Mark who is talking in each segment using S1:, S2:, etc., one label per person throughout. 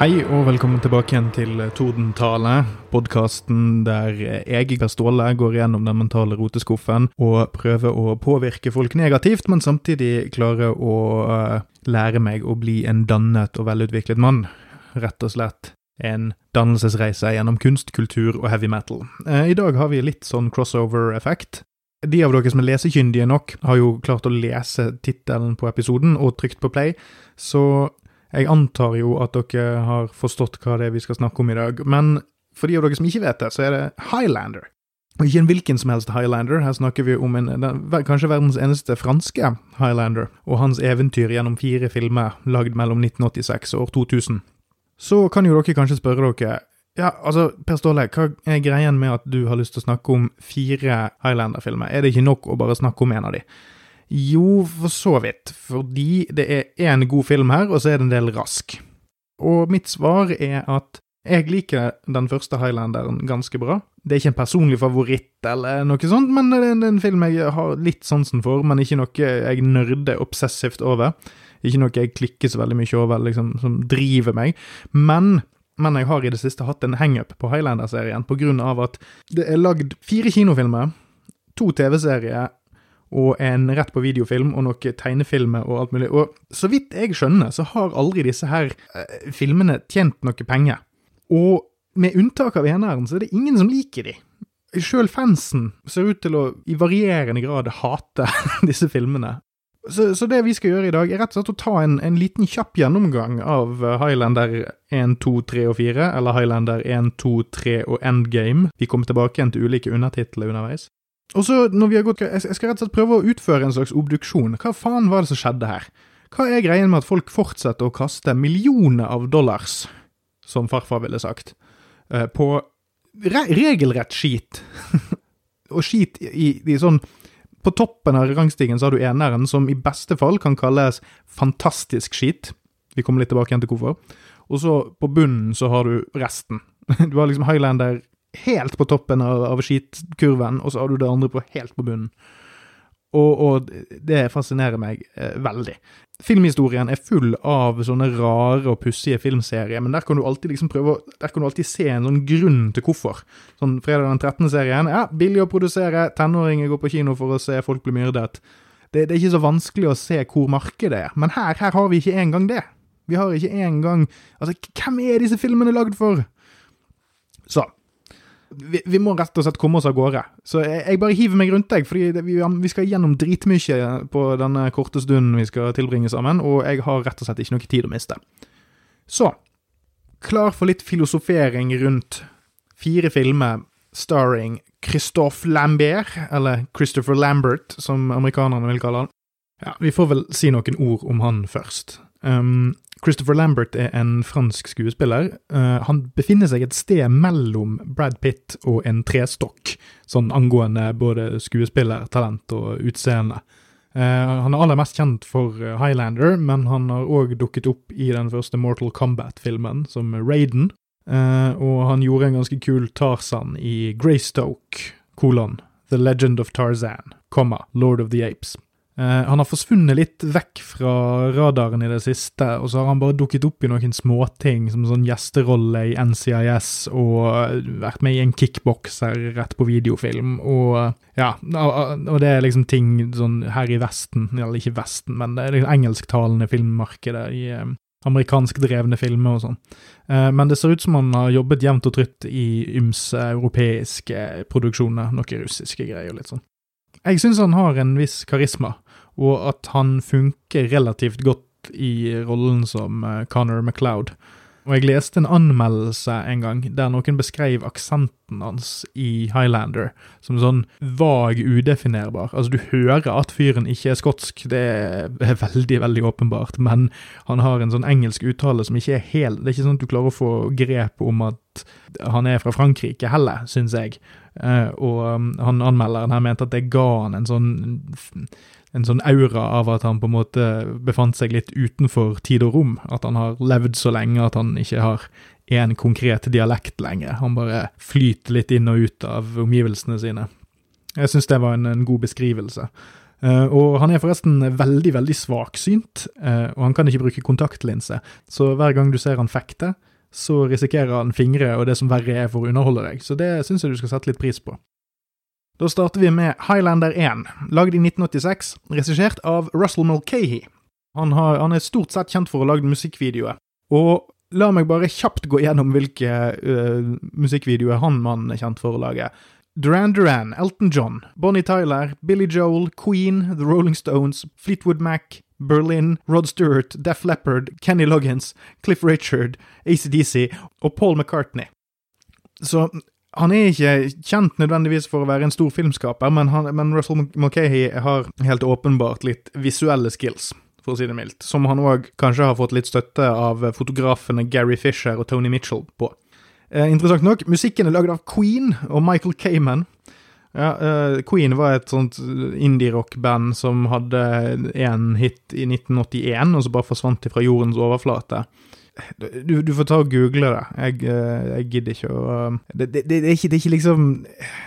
S1: Hei og velkommen tilbake igjen til Tordentale, podkasten der jeg, Per Ståle, går gjennom den mentale roteskuffen og prøver å påvirke folk negativt, men samtidig klarer å uh, lære meg å bli en dannet og velutviklet mann. Rett og slett en dannelsesreise gjennom kunst, kultur og heavy metal. Uh, I dag har vi litt sånn crossover-effekt. De av dere som er lesekyndige nok, har jo klart å lese tittelen på episoden og trykt på play, så jeg antar jo at dere har forstått hva det er vi skal snakke om i dag, men for de av dere som ikke vet det, så er det Highlander. Og ikke en hvilken som helst Highlander, her snakker vi om en, den, kanskje verdens eneste franske Highlander, og hans eventyr gjennom fire filmer lagd mellom 1986 og år 2000. Så kan jo dere kanskje spørre dere ja, altså, Per Ståle, hva er greien med at du har lyst til å snakke om fire Highlander-filmer? Er det ikke nok å bare snakke om en av de? Jo, for så vidt, fordi det er én god film her, og så er det en del rask. Og mitt svar er at jeg liker den første Highlanderen ganske bra. Det er ikke en personlig favoritt eller noe sånt, men det er en film jeg har litt sansen for, men ikke noe jeg nerder obsessivt over. Ikke noe jeg klikker så veldig mye over, liksom, som driver meg. Men men jeg har i det siste hatt en hangup på Highlander-serien på grunn av at det er lagd fire kinofilmer, to TV-serier og en rett på videofilm og noen tegnefilmer og alt mulig. Og så vidt jeg skjønner, så har aldri disse her eh, filmene tjent noe penger. Og med unntak av eneren, så er det ingen som liker de. Sjøl fansen ser ut til å i varierende grad hate disse filmene. Så, så, det vi skal gjøre i dag, er rett og slett å ta en, en liten kjapp gjennomgang av eh, Highlander 1, 2, 3 og 4, eller Highlander 1, 2, 3 og Endgame. Vi kommer tilbake igjen til ulike undertitler underveis. Og så, når vi har gått, Jeg skal rett og slett prøve å utføre en slags obduksjon. Hva faen var det som skjedde her? Hva er greien med at folk fortsetter å kaste millioner av dollars, som farfar ville sagt, eh, på re regelrett skit? og skit i, i sånn På toppen av rangstigen så har du eneren, som i beste fall kan kalles fantastisk skit. Vi kommer litt tilbake igjen til hvorfor. Og så på bunnen så har du resten. Du har liksom Highlander helt på toppen av, av skitkurven, og så har du det andre på helt på bunnen. Og, og det fascinerer meg eh, veldig. Filmhistorien er full av sånne rare og pussige filmserier, men der kan du alltid liksom prøve Der kan du alltid se en sånn grunn til hvorfor. Sånn Fredag den 13.-serien. Ja, billig å produsere, tenåringer går på kino for å se folk bli myrdet. Det, det, er ikke så vanskelig å se hvor markedet er, men her, her har vi ikke engang det. Vi har ikke engang Altså, hvem er disse filmene lagd for? Så, vi, vi, må rett og slett komme oss av gårde. Så jeg, jeg bare hiver meg rundt deg, fordi vi, vi, skal gjennom dritmye på denne korte stunden vi skal tilbringe sammen, og jeg har rett og slett ikke noe tid å miste. Så, klar for litt filosofering rundt fire filmer starring Christophe Lambert, eller Christopher Lambert, som amerikanerne vil kalle han. Ja, Vi får vel si noen ord om han først. Um, Christopher Lambert er en fransk skuespiller. Uh, han befinner seg et sted mellom Brad Pitt og en trestokk, sånn angående både skuespiller, talent og utseende. Uh, han er aller mest kjent for eh, Highlander, men han har òg dukket opp i den første Mortal Kombat-filmen, som Raiden. Uh, og han gjorde en ganske kul Tarzan i Greystoke, kolon, The Legend of Tarzan, komma, Lord of the Apes. Eh, han har forsvunnet litt vekk fra radaren i det siste, og så har han bare dukket opp i noen småting, som sånn gjesterolle i NCIS og vært med i en kickbokser rett på videofilm, og ja, og det er liksom ting sånn her i Vesten, eller ikke Vesten, men det er liksom engelsktalende filmmarkedet i eh, amerikansk drevne filmer og sånn. Eh, men det ser ut som han har jobbet jevnt og trutt i ymse europeiske produksjoner, noen russiske greier og litt sånn. Jeg syns han har en viss karisma, og at han funker relativt godt i rollen som uh, Connor MacLeod. Og jeg leste en anmeldelse en gang der noen beskrev aksenten hans i Highlander som sånn vag udefinerbar. Altså, du hører at fyren ikke er skotsk, det er veldig, veldig åpenbart, men han har en sånn engelsk uttale som ikke er helt Det er ikke sånn at du klarer å få grep om at han er fra Frankrike heller, syns jeg. Uh, og um, han anmelderen her mente at det ga han en sånn en sånn aura av at han på en måte befant seg litt utenfor tid og rom. At han har levd så lenge at han ikke har én konkret dialekt lenger. Han bare flyter litt inn og ut av omgivelsene sine. Jeg syns det var en, en, god beskrivelse. Uh, og han er forresten veldig, veldig svaksynt, uh, og han kan ikke bruke kontaktlinse. Så hver gang du ser han fekte, så risikerer han fingre og det som verre er for å underholde deg, så det syns jeg du skal sette litt pris på. Da starter vi med Highlander 1, lagd i 1986, regissert av Russell Mulcahy. Han, har, han, er stort sett kjent for å lage musikkvideoer, og la meg bare kjapt gå gjennom hvilke uh, musikkvideoer han mannen er kjent for å lage. Duran Duran, Elton John, Bonnie Tyler, Billy Joel, Queen, The Rolling Stones, Fleetwood Mac, Berlin, Rod Stewart, Def Leppard, Kenny Loggins, Cliff Richard, ACDC og Paul McCartney. Så han er ikke kjent nødvendigvis for å være en stor filmskaper, men, han, men Russell Mulcahy har helt åpenbart litt visuelle skills, for å si det mildt, som han òg kanskje har fått litt støtte av fotografene Gary Fisher og Tony Mitchell på. Eh, interessant nok, musikken er lagd av Queen og Michael Cayman. Ja, eh, Queen var et sånt indie-rock-band som hadde én hit i 1981, og så bare forsvant de fra jordens overflate. Du, du, får ta og google det. Jeg, eh, jeg gidder ikke å det, det, det, er ikke, det, er ikke, liksom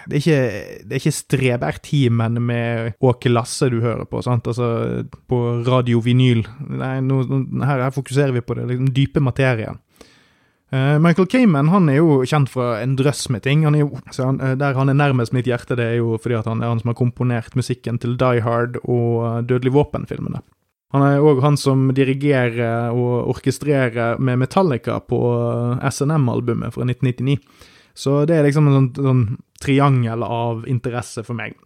S1: Det er ikke, det er ikke Streberg-timen med Åke Lasse du hører på, sant? Altså på radio vinyl. Nei, no, her, her, fokuserer vi på det liksom dype materien. Uh, Michael Cayman han er jo kjent fra en drøss med ting. Han jo, han, uh, der han er nærmest mitt hjerte, det er jo fordi han er han som har komponert musikken til Die Hard og Dødelig våpen-filmene. Han er òg han som dirigerer og orkestrerer med Metallica på SNM-albumet fra 1999. Så det er liksom en sånn, sånn triangel av interesse for meg.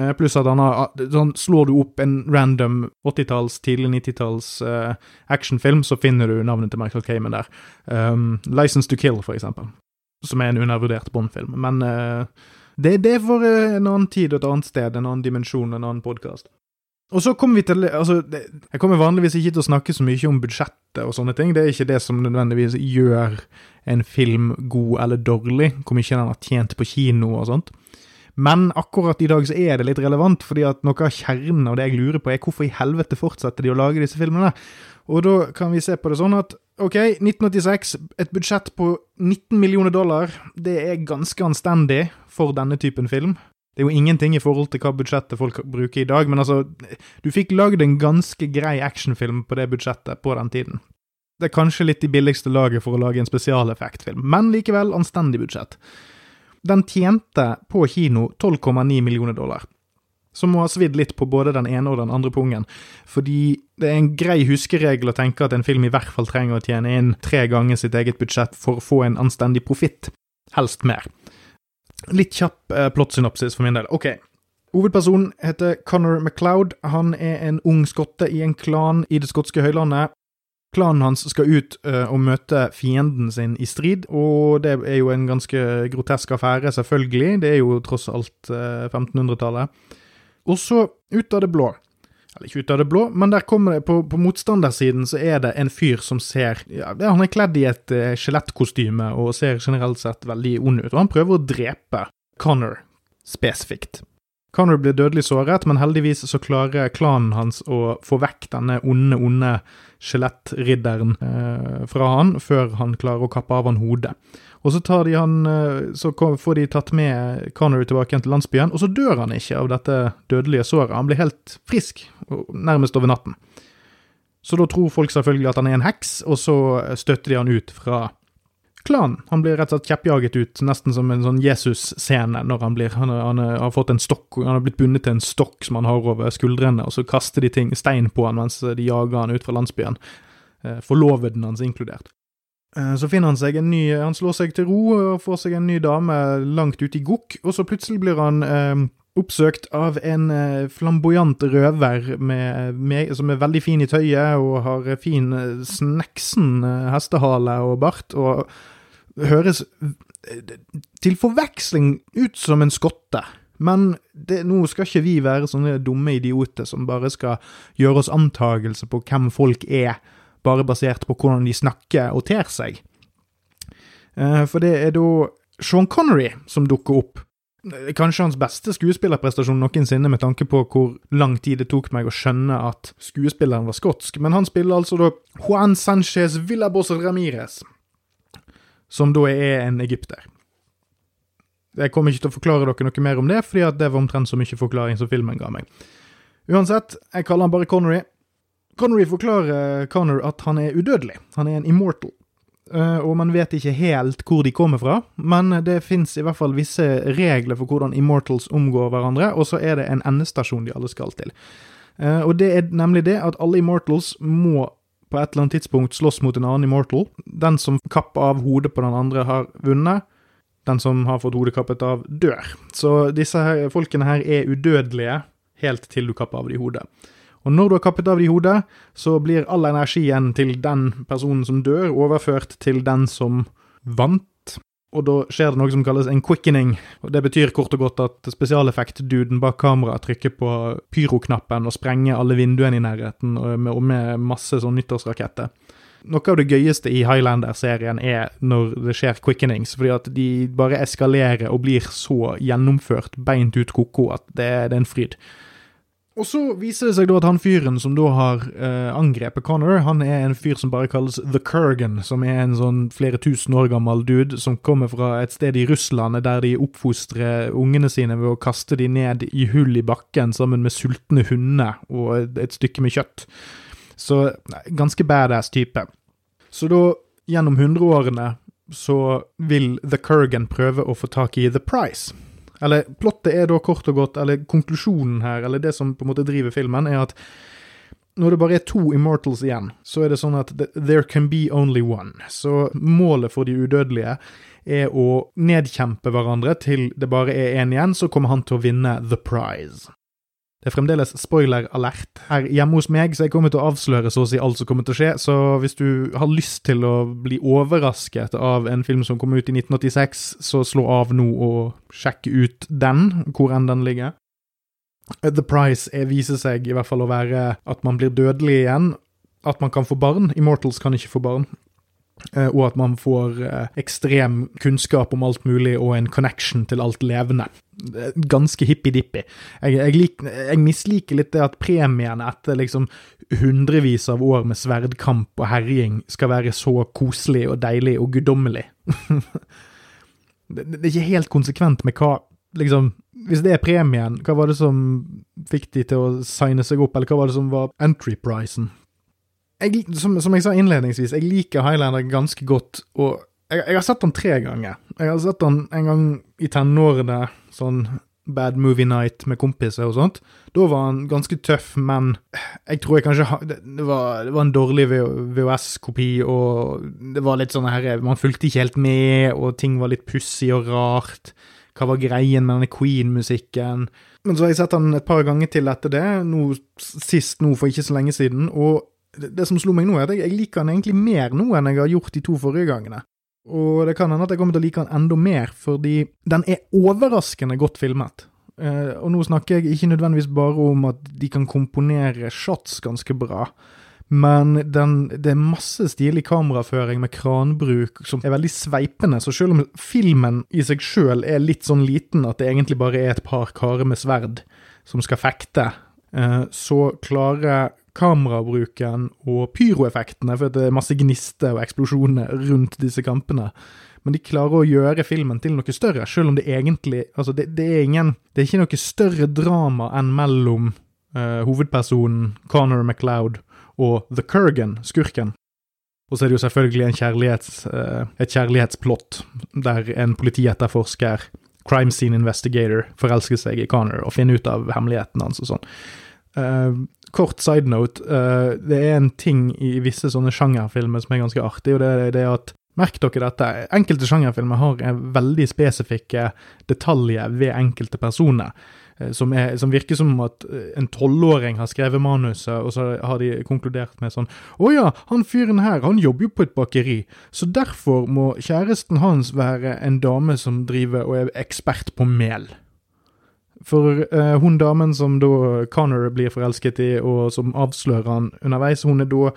S1: Eh, pluss at han har sånn, Slår du opp en random 80-talls, tidlig 90-talls uh, actionfilm, så finner du navnet til Michael Cayman der. Um, 'License to Kill', for eksempel. Som er en undervurdert Bond-film. Men uh, det, det er for en annen tid og et annet sted, en annen dimensjon, en annen podkast. Og så kommer vi til altså, Jeg kommer vanligvis ikke til å snakke så mye om budsjettet og sånne ting. Det er ikke det som nødvendigvis gjør en film god eller dårlig, hvor mye den har tjent på kino og sånt. Men akkurat i dag så er det litt relevant, fordi at noe av kjernen av det jeg lurer på, er hvorfor i helvete fortsetter de å lage disse filmene? Og da kan vi se på det sånn at ok, 1986, et budsjett på 19 millioner dollar, det er ganske anstendig for denne typen film. Det er jo ingenting i forhold til hva budsjettet folk bruker i dag, men altså, du fikk lagd en ganske grei actionfilm på det budsjettet på den tiden. Det er kanskje litt i billigste laget for å lage en spesialeffektfilm, men likevel anstendig budsjett. Den tjente på kino 12,9 millioner dollar, som må ha svidd litt på både den ene og den andre pungen, fordi det er en grei huskeregel å tenke at en film i hvert fall trenger å tjene inn tre ganger sitt eget budsjett for å få en anstendig profitt, helst mer. Litt kjapp eh, plottsynopsis for min del. Ok. Hovedpersonen heter Connor MacLeod. Han er en ung skotte i en klan i det skotske høylandet. Klanen hans skal ut uh, og møte fienden sin i strid, og det er jo en ganske grotesk affære, selvfølgelig. Det er jo tross alt uh, 1500-tallet. Og så, ut av det blå, ikke ut av det blå, men der kommer det, på, på motstandersiden så er det en fyr som ser ja, Han er kledd i et uh, skjelettkostyme og ser generelt sett veldig ond ut, og han prøver å drepe Connor spesifikt. Connor blir dødelig såret, men heldigvis så klarer klanen hans å få vekk denne onde, onde skjelettridderen eh, fra han, før han klarer å kappe av han hodet. Og så, tar de han, eh, så får de tatt med Connery tilbake igjen til landsbyen, og så dør han ikke av dette dødelige såret. Han blir helt frisk, nærmest over natten. Så da tror folk selvfølgelig at han er en heks, og så støtter de han ut fra klanen. Han blir rett og slett kjeppjaget ut, nesten som en sånn Jesus-scene, når han blir han, han, har fått en stokk, han har blitt bundet til en stokk som han har over skuldrene, og så kaster de ting, stein på han mens de jager han ut fra landsbyen. Eh, forloveden hans inkludert. Eh, så finner han seg en ny Han slår seg til ro og får seg en ny dame langt ute i gokk, og så plutselig blir han eh, oppsøkt av en eh, flamboyant røver med, med, som er veldig fin i tøyet og har fin, eh, sneksen hestehale og bart, og høres til forveksling ut som en skotte. Men det, nå skal ikke vi være sånne dumme idioter som bare skal gjøre oss antagelse på hvem folk er, bare basert på hvordan de snakker og ter seg. For det er da Sean Connery som dukker opp Kanskje hans beste skuespillerprestasjon noensinne, med tanke på hvor lang tid det tok meg å skjønne at skuespilleren var skotsk, men han spiller altså da Juan Sanchez Villabos Ramires, som da er en egypter. Jeg kommer ikke til å forklare dere noe mer om det, fordi det var omtrent så mye forklaring som filmen ga meg. Uansett, jeg kaller han bare Connery. Connery forklarer Connor at han er udødelig, han er en immortal. eh, og man vet ikke helt hvor de kommer fra, men det fins i hvert fall visse regler for hvordan Immortals omgår hverandre, og så er det en endestasjon de alle skal til. Eh, og det er nemlig det at alle Immortals må på et eller annet tidspunkt slåss mot en annen Immortal. Den som kapper av hodet på den andre, har vunnet. Den som har fått hodet kappet av, dør. Så disse her, folkene her er udødelige helt til du kapper av de hodet. Og når du har kappet av det i hodet, så blir all energien til den personen som dør, overført til den som vant. Og da skjer det noe som kalles en quickening. og Det betyr kort og godt at spesialeffekt-duden bak kameraet trykker på pyroknappen og sprenger alle vinduene i nærheten, og med, og med masse sånn nyttårsraketter. Noe av det gøyeste i Highlander-serien er når det skjer quickenings, fordi at de bare eskalerer og blir så gjennomført beint ut ko-ko at det, det er en fryd. Og så viser det seg da at han fyren som da har eh, angrepet Connor, han er en fyr som bare kalles The Kurgan, som er en sånn flere tusen år gammel dude som kommer fra et sted i Russland der de oppfostrer ungene sine ved å kaste de ned i hull i bakken sammen med sultne hunder og et, stykke med kjøtt. Så ganske badass type. Så da, gjennom hundreårene, så vil The Kurgan prøve å få tak i The Price eller plottet er da kort og godt, eller konklusjonen her, eller det som på en måte driver filmen, er at når det bare er to Immortals igjen, så er det sånn at there can be only one. Så målet for de udødelige er å nedkjempe hverandre til det bare er én igjen, så kommer han til å vinne the prize. Det er fremdeles spoiler-alert her hjemme hos meg, så jeg kommer til å avsløre så å si alt som kommer til å skje. Så hvis du har lyst til å bli overrasket av en film som kom ut i 1986, så slå av nå og sjekk ut den, hvor enn den ligger. The Price viser seg i hvert fall å være at man blir dødelig igjen, at man kan få barn. Immortals kan ikke få barn. Eh, og at man får eh, ekstrem kunnskap om alt mulig og en connection til alt levende. Ganske hippie-dippie. Jeg, jeg, jeg, misliker litt det at premiene etter liksom hundrevis av år med sverdkamp og herjing skal være så koselig og deilig og guddommelig. det, det er ikke helt konsekvent med hva liksom Hvis det er premien, hva var det som fikk de til å signe seg opp, eller hva var det som var entry-prisen? som, som, jeg sa innledningsvis, jeg liker Highlander ganske godt, og jeg, jeg, har sett den tre ganger. Jeg har sett den en gang i tenårene, sånn Bad Movie Night med kompiser og sånt. Da var han ganske tøff, men jeg tror jeg kanskje Det, var, det var, en dårlig VHS-kopi, og det var litt sånn her Man fulgte ikke helt med, og ting var litt pussig og rart. Hva var greien med denne Queen-musikken? Men så har jeg sett han et par ganger til etter det, nå, sist nå for ikke så lenge siden, og det, som slo meg nå, er at jeg, jeg, liker han egentlig mer nå enn jeg har gjort de to forrige gangene. Og det kan hende at jeg kommer til å like den enda mer, fordi den er overraskende godt filmet. Eh, og nå snakker jeg ikke nødvendigvis bare om at de kan komponere shots ganske bra, men den, det er masse stilig kameraføring med kranbruk som er veldig sveipende, så selv om filmen i seg sjøl er litt sånn liten at det egentlig bare er et par karer med sverd som skal fekte, eh, så klarer kamerabruken og pyroeffektene, for det er masse gnister og eksplosjoner rundt disse kampene. Men de klarer å gjøre filmen til noe større, selv om det egentlig Altså, det, det er ingen Det er ikke noe større drama enn mellom uh, hovedpersonen Connor MacLeod og The Kurgan, skurken. Og så er det jo selvfølgelig kjærlighets, uh, et kjærlighetsplott der en politietterforsker, crime scene investigator, forelsker seg i Connor og finner ut av hemmeligheten hans og sånn. Uh, kort side note. Uh, det er en ting i visse sånne sjangerfilmer som er ganske artig, og det er det at Merk dere dette. Enkelte sjangerfilmer har veldig spesifikke detaljer ved enkelte personer. Uh, som, er, som, virker som at en tolvåring har skrevet manuset, og så har de konkludert med sånn Å ja, han fyren her, han jobber jo på et bakeri, så derfor må kjæresten hans være en dame som driver og er ekspert på mel. For uh, hun damen som da Connor blir forelsket i, og som avslører han underveis, hun er da,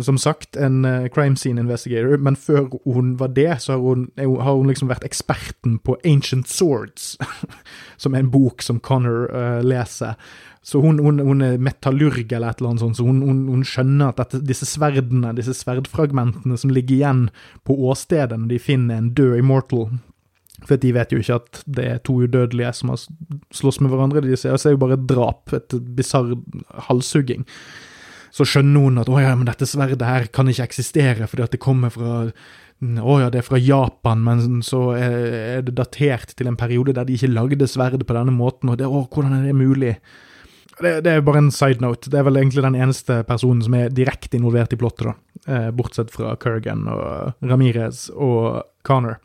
S1: som sagt, en uh, crime scene investigator, men før hun var det, så har hun, har hun liksom vært eksperten på Ancient Swords, som er en bok som Connor uh, leser. Så hun, hun, hun, er metallurg eller et eller annet sånt, så hun, hun skjønner at dette, disse sverdene, disse sverdfragmentene som ligger igjen på åstedet når de finner en død immortal, for de vet jo ikke at det er to udødelige som har slåss med hverandre. De ser, ser jo bare et drap, et bisarr halshugging. så skjønner hun at å ja, men dette sverdet her kan ikke eksistere fordi at det kommer fra å ja, det er fra Japan, men så er det datert til en periode der de ikke lagde sverd på denne måten, og det, å, hvordan er det mulig? Det, det, er bare en side note. Det er vel egentlig den eneste personen som er direkte involvert i plottet, da. Eh, bortsett fra Kurgan og Ramirez og Connor.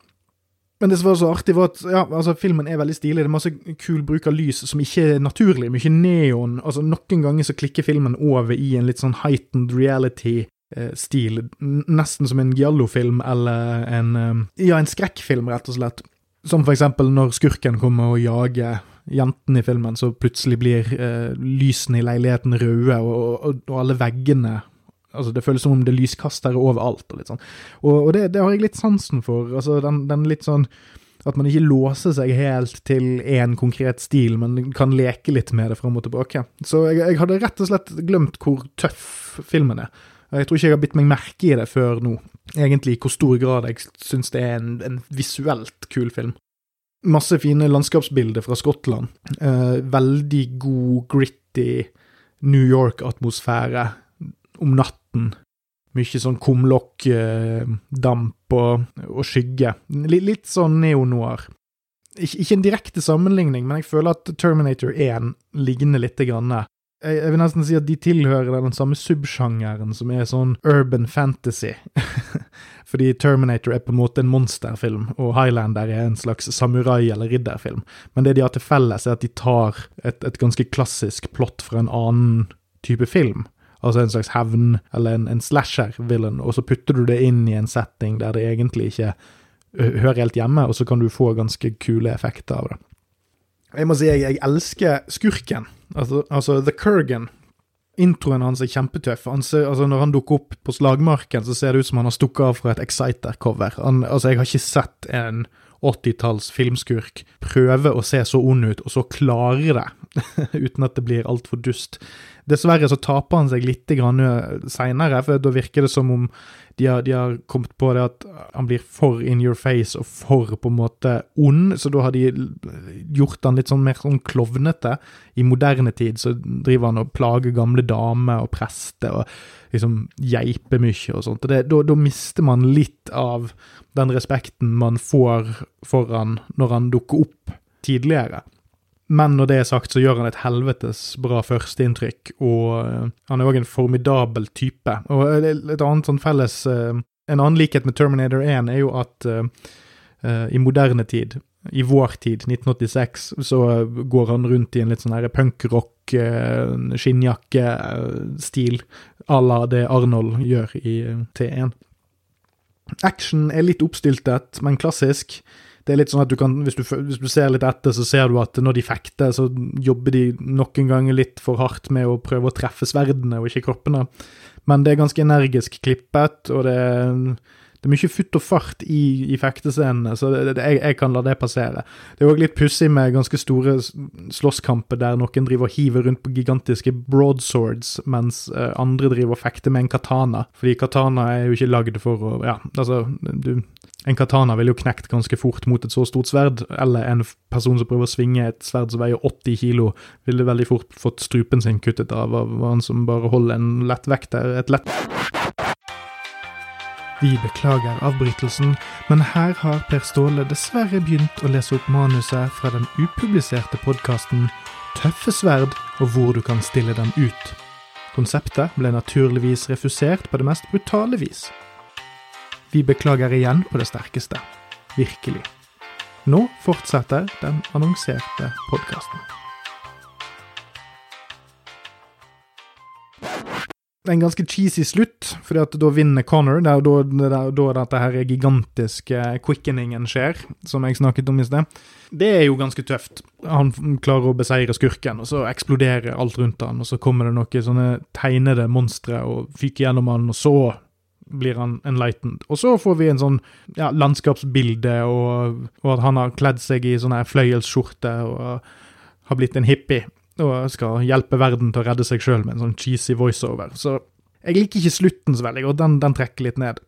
S1: Men det som var så artig, var at ja, altså, filmen er veldig stilig. Det er masse kul bruk av lys som ikke er naturlig. Mye neon. altså Noen ganger så klikker filmen over i en litt sånn heightened reality Eh. Nesten som en giallo-film eller en eh, Ja, en skrekkfilm, rett og slett. Som for eksempel når skurken kommer og jager jentene i filmen, så plutselig blir eh, lysene i leiligheten røde, og, og, og, alle veggene Altså, det føles som om det er lyskastere overalt, og litt sånn. Og, og det, det, har jeg litt sansen for. Altså, den, den litt sånn at man ikke låser seg helt til én konkret stil, men kan leke litt med det fram og tilbake. Så jeg, jeg hadde rett og slett glemt hvor tøff filmen er. Jeg tror ikke jeg har bitt meg merke i det før nå, egentlig i hvor stor grad jeg syns det er en, en, visuelt kul film. Masse fine landskapsbilder fra Skottland. Eh, veldig god, gritty New York-atmosfære om natten. Mye sånn kumlokk, eh, og, og skygge. Litt, litt sånn neo-noir. Ik ikke en direkte sammenligning, men jeg føler at Terminator 1 ligner litt grann jeg, jeg, vil nesten si at de tilhører den samme subsjangeren som er sånn urban fantasy. Fordi Terminator er på en måte en monsterfilm, og Highlander er en slags samurai- eller ridderfilm. Men det de har til felles, er at de tar et, et ganske klassisk plott fra en annen type film. Altså en slags hevn, eller en, en slasher-villain, og så putter du det inn i en setting der det egentlig ikke hører helt hjemme, og så kan du få ganske kule effekter av det. Jeg må si jeg, jeg elsker skurken, altså, altså The Kurgan. Introen hans er kjempetøff. Han ser, altså når han dukker opp på slagmarken, så ser det ut som han har stukket av fra et Exciter-cover. Altså, jeg har ikke sett en 80-talls filmskurk prøve å se så ond ut, og så klare det, uten at det blir altfor dust. Dessverre så taper han seg litt seinere, for da virker det som om de har, de har, kommet på det at han blir for in your face og for på en måte ond, så da har de gjort han litt sånn mer sånn klovnete. I moderne tid så driver han og plager gamle damer og prester og liksom geiper mye og sånt. da, mister man litt av den respekten man får for han når han dukker opp tidligere. Men når det er sagt, så gjør han et helvetes bra førsteinntrykk, og uh, han er òg en formidabel type. Og et annet sånn felles uh, En annen likhet med Terminator 1 er jo at i moderne tid, i vår tid, 1986, så går han rundt i en litt sånn her punkrock, skinnjakke-stil à la det Arnold gjør i T1. Action er litt oppstiltet, men klassisk det er litt sånn at du kan, hvis du, hvis du, ser litt etter, så ser du at når de fekter, så jobber de noen ganger litt for hardt med å prøve å treffe sverdene og ikke kroppene. Men det er ganske energisk klippet, og det er, det er mye futt og fart i, i fektescenene, så det, det, jeg, jeg, kan la det passere. Det er òg litt pussig med ganske store slåsskamper der noen driver og hiver rundt på gigantiske broadswords, mens uh, andre driver og fekter med en katana. Fordi katana er jo ikke lagd for å Ja, altså, du en katana ville jo knekt ganske fort mot et så stort sverd, eller en person som prøver å svinge et sverd som veier 80 kilo, ville veldig fort fått strupen sin kuttet av av han som bare holder en lettvekter, et lett... Vi beklager avbrytelsen, men her har Per Ståle dessverre begynt å lese opp manuset fra den upubliserte podkasten Tøffe sverd og hvor du kan stille dem ut. Konseptet ble naturligvis refusert på det mest brutale vis. Vi beklager igjen på det sterkeste. Virkelig. Nå fortsetter den annonserte podkasten. En ganske cheesy slutt, at da vinner Connor. Det er da, det er da dette her gigantiske quickeningen skjer, som jeg snakket om i sted. Det er jo ganske tøft. Han klarer å beseire skurken, og så eksploderer alt rundt han, og så kommer det noen sånne tegnede monstre og fyker gjennom han, og så blir han enlightened. Og så får vi en sånn ja, landskapsbilde, og, og, at han har kledd seg i sånn fløyelsskjorte og har blitt en hippie og skal hjelpe verden til å redde seg sjøl med en sånn cheesy voiceover. Så jeg liker ikke slutten så veldig godt, den, den trekker litt ned.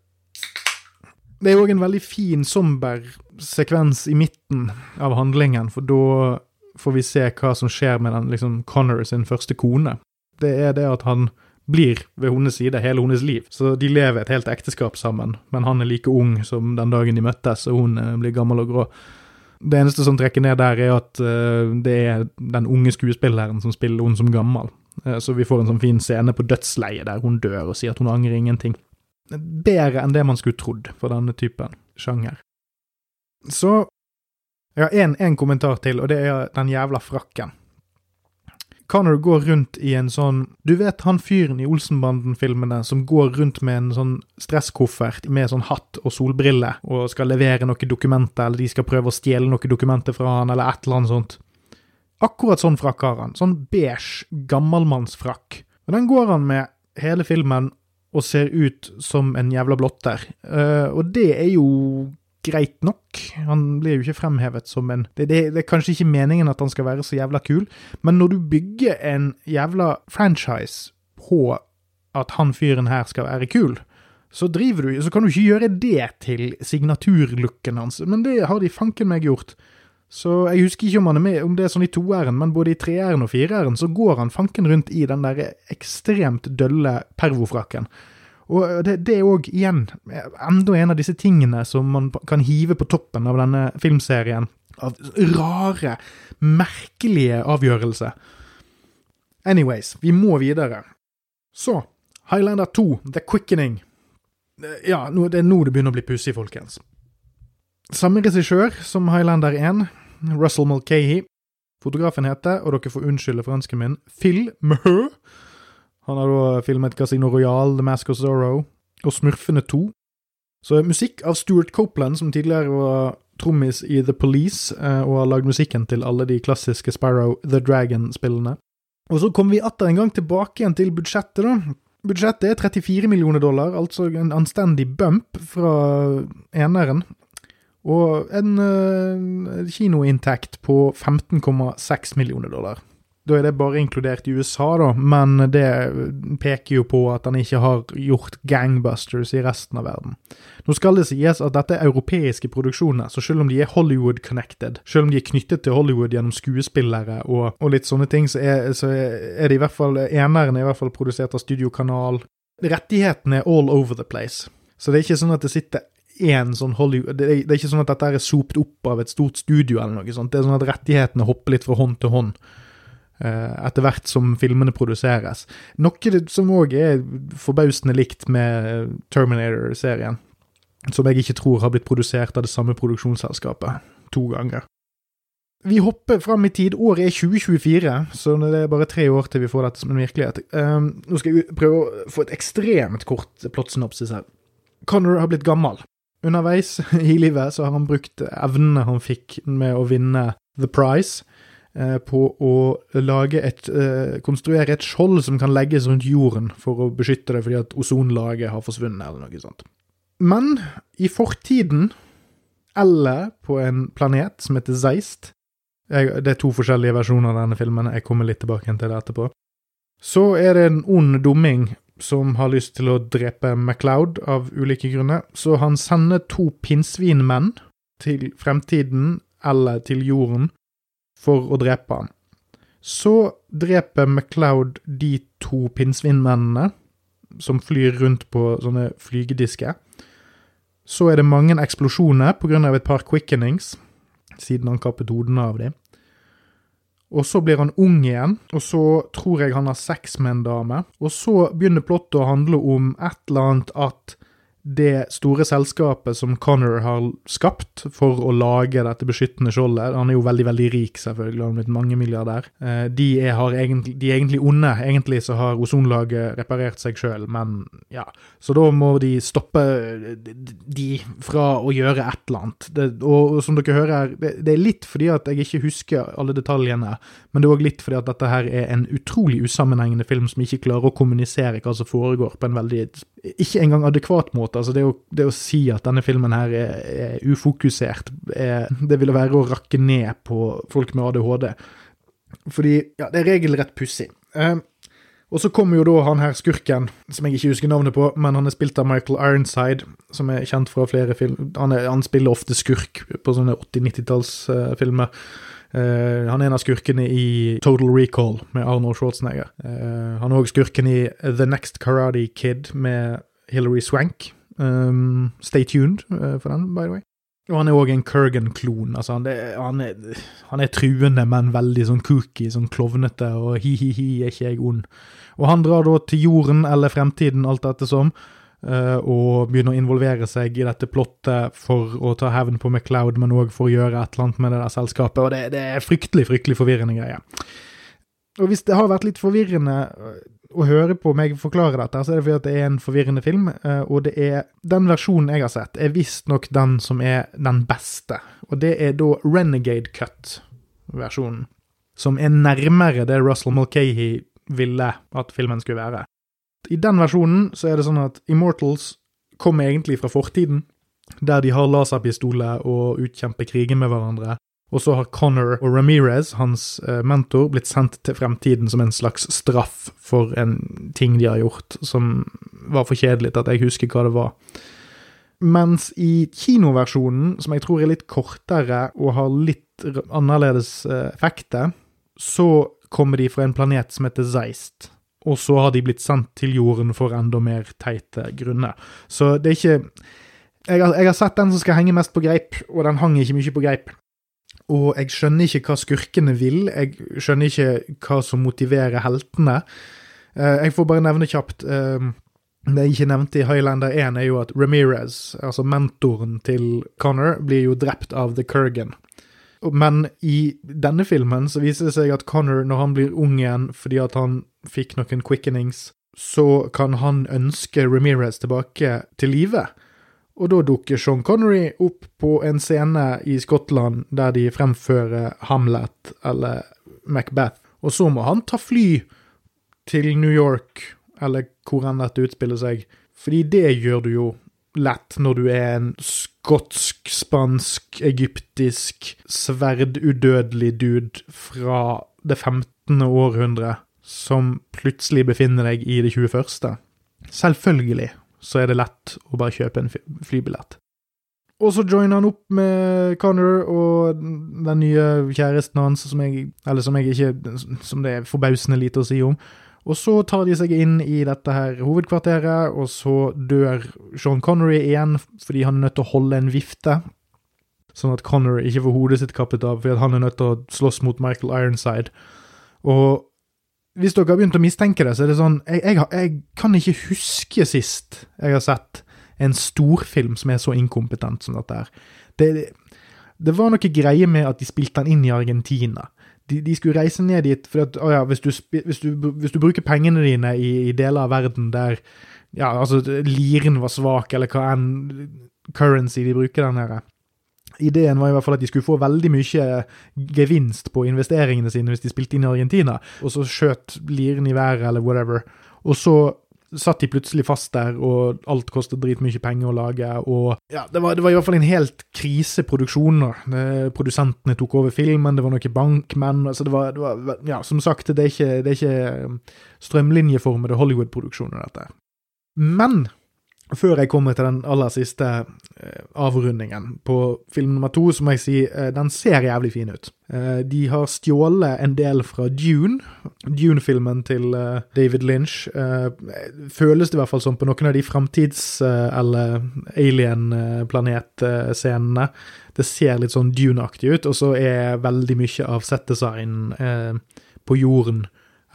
S1: Det er òg en veldig fin, somber sekvens i midten av handlingen, for da får vi se hva som skjer med den liksom Connor sin første kone. Det er det at han blir ved hennes side hele hennes liv. Så de lever et helt ekteskap sammen, men han er like ung som den dagen de møttes, og hun eh, blir gammel og grå. Det eneste som trekker ned der, er at uh, det er den unge skuespilleren som spiller hun som gammel. Uh, så vi får en sånn fin scene på dødsleiet der hun dør og sier at hun angrer ingenting. Bedre enn det man skulle trodd for denne typen sjanger. Så jeg har én kommentar til, og det er den jævla frakken. Connor går rundt i en sånn Du vet han fyren i Olsenbanden-filmene som går rundt med en sånn stresskoffert med sånn hatt og solbriller og skal levere noen dokumenter, eller de skal prøve å stjele noen dokumenter fra han, eller et eller annet sånt. Akkurat sånn frakk har han. Sånn beige, gammalmannsfrakk. Og den går han med hele filmen og ser ut som en jævla blotter. Uh, og det er jo greit nok. Han blir jo ikke fremhevet som en det, det, det, er kanskje ikke meningen at han skal være så jævla kul, men når du bygger en jævla franchise på at han fyren her skal være kul, så driver du Så kan du ikke gjøre det til signaturlooken hans, men det har de fanken meg gjort. Så jeg husker ikke om han er med, om det er sånn i toeren, men både i treeren og fireren så går han fanken rundt i den der ekstremt dølle pervofrakken. Og det er òg, igjen, enda en av disse tingene som man kan hive på toppen av denne filmserien. Av rare, merkelige avgjørelser. Anyways, vi må videre. Så, Highlander 2, The Quickening. Ja, det er nå det begynner å bli pussig, folkens. Samme regissør som Highlander 1, Russell Mulcahy. Fotografen heter, og dere får unnskylde fransken min, Phil Maheu. Han har da filmet Casino Royal, The Mask of Zorro og Smurfene 2. Så musikk av Stuart Copeland, som tidligere var trommis i The Police, eh, og har lagd musikken til alle de klassiske Sparrow The Dragon-spillene. Og så kommer vi atter en gang tilbake igjen til budsjettet, da. Budsjettet er 34 millioner dollar, altså en anstendig bump fra eneren. Og en uh, kinoinntekt på 15,6 millioner dollar. Da er det bare inkludert i USA, da, men det peker jo på at han ikke har gjort gangbusters i resten av verden. Nå skal det sies at dette er europeiske produksjoner, så selv om de er Hollywood-connected, selv om de er knyttet til Hollywood gjennom skuespillere og, og litt sånne ting, så er, så er det i hvert fall eneren er i hvert fall produsert av Studio Kanal. Rettighetene er all over the place. Så det er ikke sånn at det sitter én sånn Hollywood det er, det er, ikke sånn at dette er sopt opp av et stort studio eller noe sånt. Det er sånn at rettighetene hopper litt fra hånd til hånd. Eh, etter hvert som filmene produseres. Noe som òg er forbausende likt med Terminator-serien. Som jeg ikke tror har blitt produsert av det samme produksjonsselskapet to ganger. Vi hopper fram i tid. Året er 2024, så det er bare tre år til vi får dette som en virkelighet. Um, nå skal jeg prøve å få et ekstremt kort plottsynopsis her. Connor har blitt gammel. Underveis i livet så har han brukt evnene han fikk med å vinne The Prize, på å lage et, eh, konstruere et skjold som kan legges rundt jorden for å beskytte det fordi at ozonlaget har forsvunnet, eller noe sånt. Men i fortiden, eller på en planet som heter Zeist Det er to forskjellige versjoner av denne filmen, jeg kommer litt tilbake til det etterpå. Så er det en ond dumming som har lyst til å drepe MacLeod av ulike grunner, så han sender to pinnsvinmenn til fremtiden eller til jorden for å drepe han. Så dreper MacLeod de to pinnsvinmennene som flyr rundt på sånne flygedisker. Så er det mange eksplosjoner pga. et par quickenings, siden han kappet hodene av dem. Og så blir han ung igjen, og så tror jeg han har sex med en dame. Og så begynner plottet å handle om et eller annet at det store selskapet som Connor har skapt for å lage dette beskyttende skjoldet Han er jo veldig veldig rik, selvfølgelig, han har blitt mange milliardær. Eh, de de er egentlig onde. Egentlig så har ozonlaget reparert seg sjøl, men ja. Så da må de stoppe de fra å gjøre et eller annet. Det, og, som dere hører, det, det er litt fordi at jeg ikke husker alle detaljene, men det er òg litt fordi at dette her er en utrolig usammenhengende film som ikke klarer å kommunisere hva som foregår, på en veldig ikke engang adekvat måte. Altså Det å, det å si at denne filmen her er, er ufokusert, er, det ville være å rakke ned på folk med ADHD. Fordi ja, det er regelrett pussig. Eh, og så kommer jo da han her skurken, som jeg ikke husker navnet på, men han er spilt av Michael Ironside, som er kjent fra flere film. Han, er, han spiller ofte skurk på sånne 80-90-tallsfilmer. Uh, han er en av skurkene i Total Recall med Arnold Schwarzenegger. Uh, han er òg skurken i The Next Karate Kid med Hilary Swank. Um, stay tuned uh, for den, by the way. Og han er òg en Kurgan-klon. Altså, han, han, han, er truende, men veldig sånn kooky, sånn klovnete og hi-hi-hi, er ikke jeg ond? Og han drar da til jorden eller fremtiden, alt ettersom. Uh, og begynner å involvere seg i dette plottet for å ta hevn på MacLeod, men òg for å gjøre et eller annet med det der selskapet. Og det, det er fryktelig, fryktelig forvirrende greier. Og hvis det har vært litt forvirrende å høre på meg forklare dette, så er det fordi at det er en forvirrende film, uh, og det er den versjonen jeg har sett, er visstnok den som er den beste. Og det er da Renegade Cut-versjonen, som er nærmere det Russell Mulcahy ville at filmen skulle være. I den versjonen så er det sånn at Immortals kommer egentlig fra fortiden, der de har laserpistoler og utkjemper kriger med hverandre. Og så har Connor og Ramirez, hans eh, mentor, blitt sendt til fremtiden som en slags straff for en ting de har gjort som var for kjedelig til at jeg husker hva det var. Mens i kinoversjonen, som jeg tror er litt kortere og har litt annerledes eh, effekter, så kommer de fra en planet som heter Zeist og så har de blitt sendt til jorden for enda mer teite grunner. Så det er ikke jeg har, jeg har, sett den som skal henge mest på greip, og den hang ikke mye på greip. Og jeg skjønner ikke hva skurkene vil, jeg skjønner ikke hva som motiverer heltene. Eh, jeg får bare nevne kjapt eh, Det jeg ikke nevnte i Highlander 1, er jo at Ramirez, altså mentoren til Connor, blir jo drept av The Kurgan. Men i denne filmen så viser det seg at Connor, når han blir ung igjen fordi at han fikk noen quickenings, så kan han ønske Ramirez tilbake til live. Og da dukker Sean Connery opp på en scene i Skottland der de fremfører Hamlet eller Macbeth. Og så må han ta fly til New York, eller hvor enn dette utspiller seg. Fordi det gjør du jo lett når du er en skotsk, spansk, egyptisk, sverdudødelig dude fra det 15. århundre som plutselig befinner deg i det 21. Selvfølgelig så er det lett å bare kjøpe en flybillett. Og så joiner han opp med Connor og den nye kjæresten hans, som jeg Eller som jeg ikke Som det er forbausende lite å si om. Og så tar de seg inn i dette her hovedkvarteret, og så dør Sean Connery igjen fordi han er nødt til å holde en vifte. Sånn at Connery ikke får hodet sitt kappet av fordi han er nødt til å slåss mot Michael Ironside. Og hvis dere har begynt å mistenke det, så er det sånn Jeg, jeg, jeg kan ikke huske sist jeg har sett en storfilm som er så inkompetent som dette her. Det, det var noe greie med at de spilte den inn i Argentina de, de, skulle reise ned dit for at, å ja, hvis du, hvis, du, hvis du, bruker pengene dine i, i, deler av verden der ja, altså liren var svak, eller hva enn currency de bruker den nede Ideen var i hvert fall at de skulle få veldig mye gevinst på investeringene sine hvis de spilte inn i Argentina, og så skjøt liren i været, eller whatever. Og så satt de plutselig fast der, og alt kostet dritmye penger å lage. Og ja, det var, det var i hvert fall en helt kriseproduksjon. Produsentene tok over filmen, det var noen bankmenn. altså det var, det var, ja, Som sagt, det er ikke, det er ikke um, strømlinjeformede Hollywood-produksjoner, dette. Men før jeg kommer til den aller siste eh, avrundingen på film nummer to, så må jeg si eh, den ser jævlig fin ut. Eh, de har stjålet en del fra Dune, Dune-filmen til David Lynch. Føles det i hvert fall som på noen av de framtids- eller alien-planetscenene. Det ser litt sånn Dune-aktig ut, og så er veldig mye av settdesign på jorden,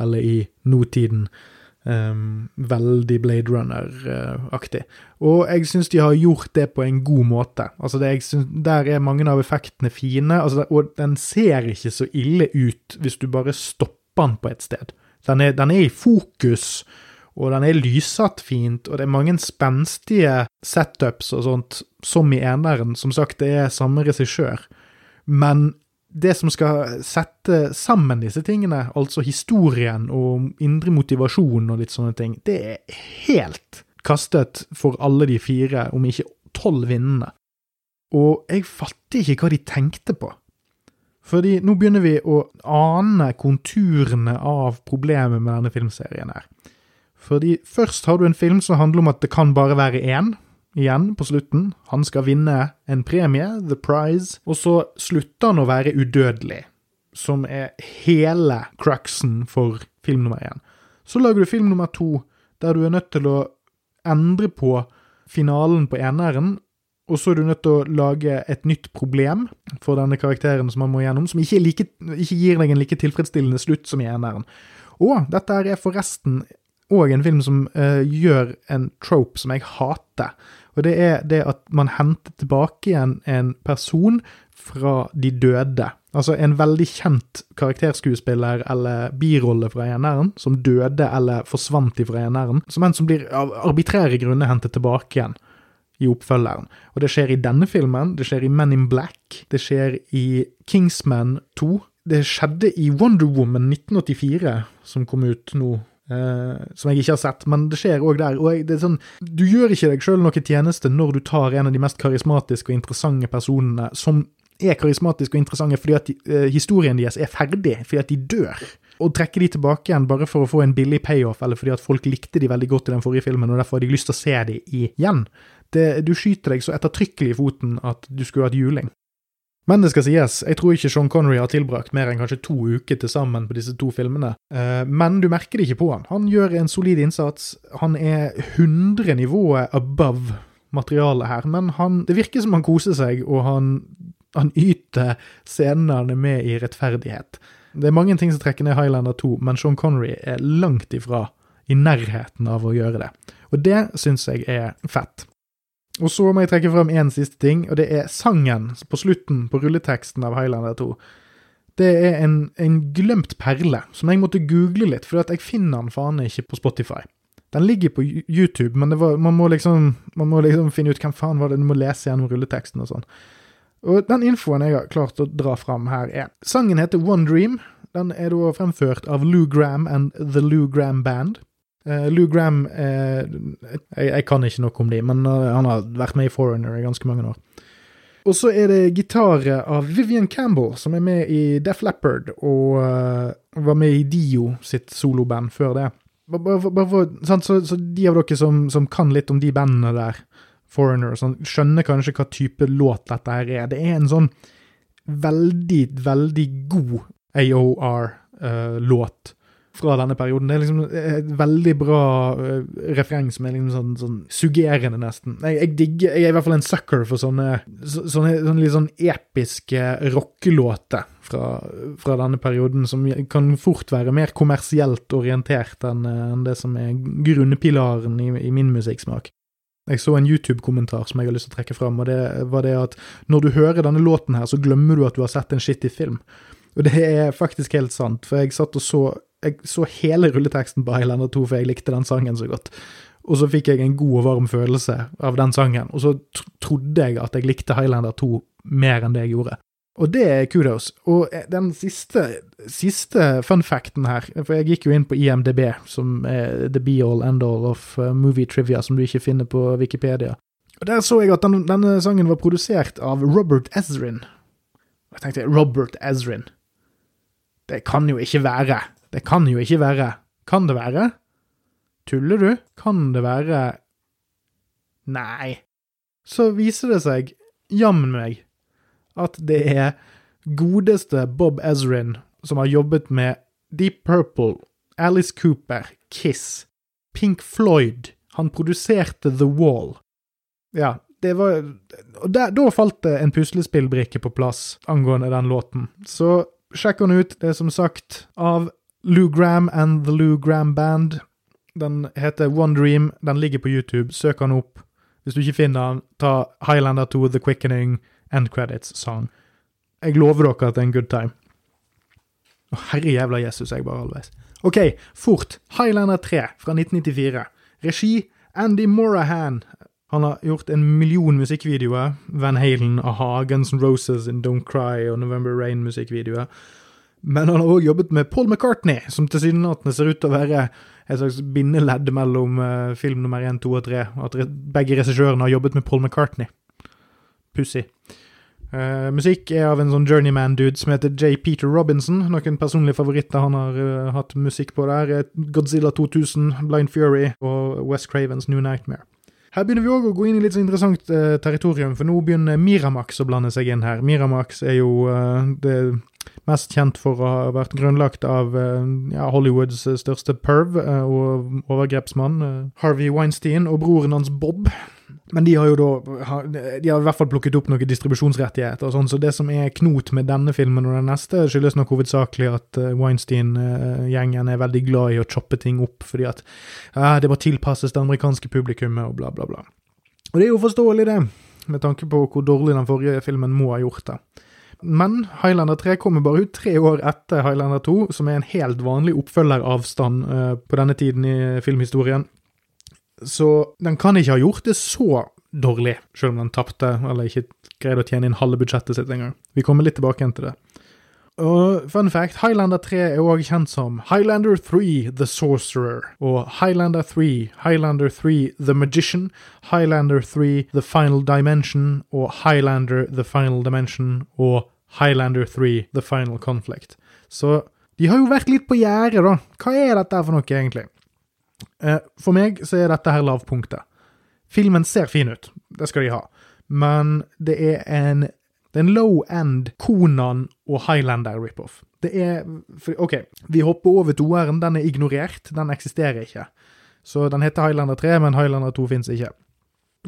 S1: eller i nåtiden. Um, veldig Blade Runner-aktig. Og jeg syns de har gjort det på en god måte. Altså synes, Der er mange av effektene fine, altså, og den ser ikke så ille ut hvis du bare stopper den på et sted. Den er, den er i fokus, og den er lyssatt fint, og det er mange spenstige setups og sånt, som i eneren. Som sagt, det er samme regissør. Men det som skal sette sammen disse tingene, altså historien og indre motivasjon og litt sånne ting, det er helt kastet for alle de fire, om ikke tolv vinnende. Og jeg fatter ikke hva de tenkte på. Fordi nå begynner vi å ane konturene av problemet med denne filmserien her. Fordi først har du en film som handler om at det kan bare være én, igjen på slutten. Han skal vinne en premie, The Prize, og så slutter han å være udødelig. som er hele cruxen for film nummer én. Så lager du film nummer to der du er nødt til å endre på finalen på eneren, og så er du nødt til å lage et nytt problem for denne karakteren som han må gjennom, som ikke, like, ikke gir deg en like tilfredsstillende slutt som i eneren. Og dette er forresten òg en film som uh, gjør en trope som jeg hater. Og det er det at man henter tilbake igjen en person fra de døde. Altså en veldig kjent karakterskuespiller eller birolle fra eneren, som døde eller forsvant ifra eneren, som en som blir av arbitrære grunner hentet tilbake igjen i oppfølgeren. Og det skjer i denne filmen, det skjer i Men in Black, det skjer i Kingsman 2. Det skjedde i Wonder Woman 1984, som kom ut nå Uh, som jeg ikke har sett, men det skjer òg der. og det er sånn, Du gjør ikke deg sjøl noe tjeneste når du tar en av de mest karismatiske og interessante personene som er karismatiske og interessante fordi at uh, historien deres er ferdig, fordi at de dør. Og trekke de tilbake igjen bare for å få en billig payoff, eller fordi at folk likte de veldig godt i den forrige filmen, og derfor har de lyst til å se de igjen. Det, du skyter deg så ettertrykkelig i foten at du skulle hatt juling. Men det skal sies, jeg tror ikke Sean Connery har tilbrakt mer enn kanskje to uker til sammen på disse to filmene. Uh, men du merker det ikke på han. Han gjør en solid innsats. Han er 100 nivået above materialet her, men han, det virker som han koser seg, og han han yter scenene med i rettferdighet. Det er mange ting som trekker ned Highlander 2, men Sean Connery er langt ifra i nærheten av å gjøre det. Og det syns jeg er fett. Og så må jeg trekke frem én siste ting, og det er sangen på slutten på rulleteksten av Highlander 2. Det er en, en glemt perle som jeg måtte google litt, for jeg finner den faen ikke på Spotify. Den ligger på YouTube, men var, man, må liksom, man, må liksom, finne ut hvem faen var det du må lese gjennom rulleteksten og sånn. Og den infoen jeg har klart å dra fram her, er Sangen heter One Dream. Den er da fremført av Lou Gram and The Lou Gram Band. Uh, Lou Gram uh, jeg, jeg, kan ikke noe om de, men uh, han har vært med i Foreigner i ganske mange år. Og så er det gitaret av Vivian Campbell, som er med i Def Leppard, og var med i Dio sitt soloband før det. Bare, sant, så, så, de av dere som, som kan litt om de bandene der, Foreigner sånn, skjønner kanskje hva type låt dette her er. Det er en sånn veldig, veldig god AOR-låt. Fra denne perioden. Det er liksom et veldig bra uh, refreng som er liksom sånn, sånn suggerende, nesten. Jeg, jeg, digger, jeg er i hvert fall en sucker for sånne, så, sånne, sånne litt sånn episke rockelåter fra, fra, denne perioden, som kan fort være mer kommersielt orientert enn, enn det som er grunnpilaren i, i min musikksmak. Jeg så en YouTube-kommentar som jeg har lyst til å trekke fram, og det var det at når du hører denne låten her, så glemmer du at du har sett en shitty film. Og det er faktisk helt sant, for jeg satt og så jeg så hele rulleteksten på Highlander 2, for jeg likte den sangen så godt. Og så fikk jeg en god og varm følelse av den sangen, og så trodde jeg at jeg likte Highlander 2 mer enn det jeg gjorde. Og det er kudos. Og eh, den siste, siste fun facten her, for jeg gikk jo inn på IMDb, som er the be all end all of uh, movie trivia, som du ikke finner på Wikipedia. Og Der så jeg at den, denne sangen var produsert av Robert Ezrin. Og jeg tenkte Robert Ezrin. Det kan jo ikke være. Det kan jo ikke være. Kan det være? Tuller du? Kan det være Nei. Så viser det seg, jammen meg, at det er godeste Bob Ezrin som har jobbet med Deep Purple, Alice Cooper, Kiss, Pink Floyd. Han produserte The Wall. Ja, det var Og da falt det en puslespillbrikke på plass angående den låten. Så sjekk henne ut. Det er som sagt av Lou Gram and The Lou Gram Band. Den heter One Dream. Den ligger på YouTube. Søk den opp. Hvis du ikke finner den, ta Highlander 2 The Quickening end credits song. Jeg lover dere at det er en good time. Å, herre jævla Jesus, jeg bare halvveis. OK, fort. Highlander 3 fra 1994. Regi Andy Morahan. Han har gjort en million musikkvideoer. Van Halen, a-ha, Guns N' Roses in Don't Cry og November Rain-musikkvideoer. Men han har òg jobbet med Paul McCartney, som tilsynelatende ser ut til å være et slags bindeledd mellom uh, film nummer én, to og tre. At begge regissørene har jobbet med Paul McCartney. Pussig. Uh, musikk er av en sånn journeyman-dude som heter J. Peter Robinson. Noen personlige favoritter han har uh, hatt musikk på der. Godzilla 2000, Blind Fury og West Cravens New Nightmare. Her begynner vi òg å gå inn i litt så interessant uh, territorium, for nå begynner Miramax å blande seg inn her. Miramax er jo det Mest kjent for å ha vært grunnlagt av eh, ja, Hollywoods største perv eh, og overgrepsmann, Harvey Weinstein, og broren hans Bob. Men de har jo da De har i hvert fall plukket opp noen distribusjonsrettigheter og sånn, så det som er knot med denne filmen og den neste, skyldes nok hovedsakelig at Weinstein-gjengen er veldig glad i å choppe ting opp, fordi at uh, det må tilpasses det amerikanske publikummet og bla, bla, bla. Og det er jo forståelig, det, med tanke på hvor dårlig den forrige filmen må ha gjort det. Men Highlander 3 kommer bare ut tre år etter Highlander 2, som er en helt vanlig oppfølgeravstand uh, på denne tiden i filmhistorien. Så den kan ikke ha gjort det så dårlig, selv om den tapte, eller ikke greide å tjene inn halve budsjettet sitt engang. Vi kommer litt tilbake igjen til det. Og fun fact, Highlander 3 er òg kjent som Highlander 3 The Sorcerer, og Highlander 3, Highlander 3 The Magician, Highlander 3 The Final Dimension og Highlander The Final Dimension og Highlander 3 The Final Conflict. Så de har jo vært litt på gjerdet, da. Hva er dette for noe, egentlig? Eh, for meg så er dette her lavpunktet. Filmen ser fin ut, det skal de ha, men det er en det er en low-end Konan og Highlander rip-off. Det er OK, vi hopper over toeren. Den er ignorert. Den eksisterer ikke. Så den heter Highlander 3, men Highlander 2 fins ikke.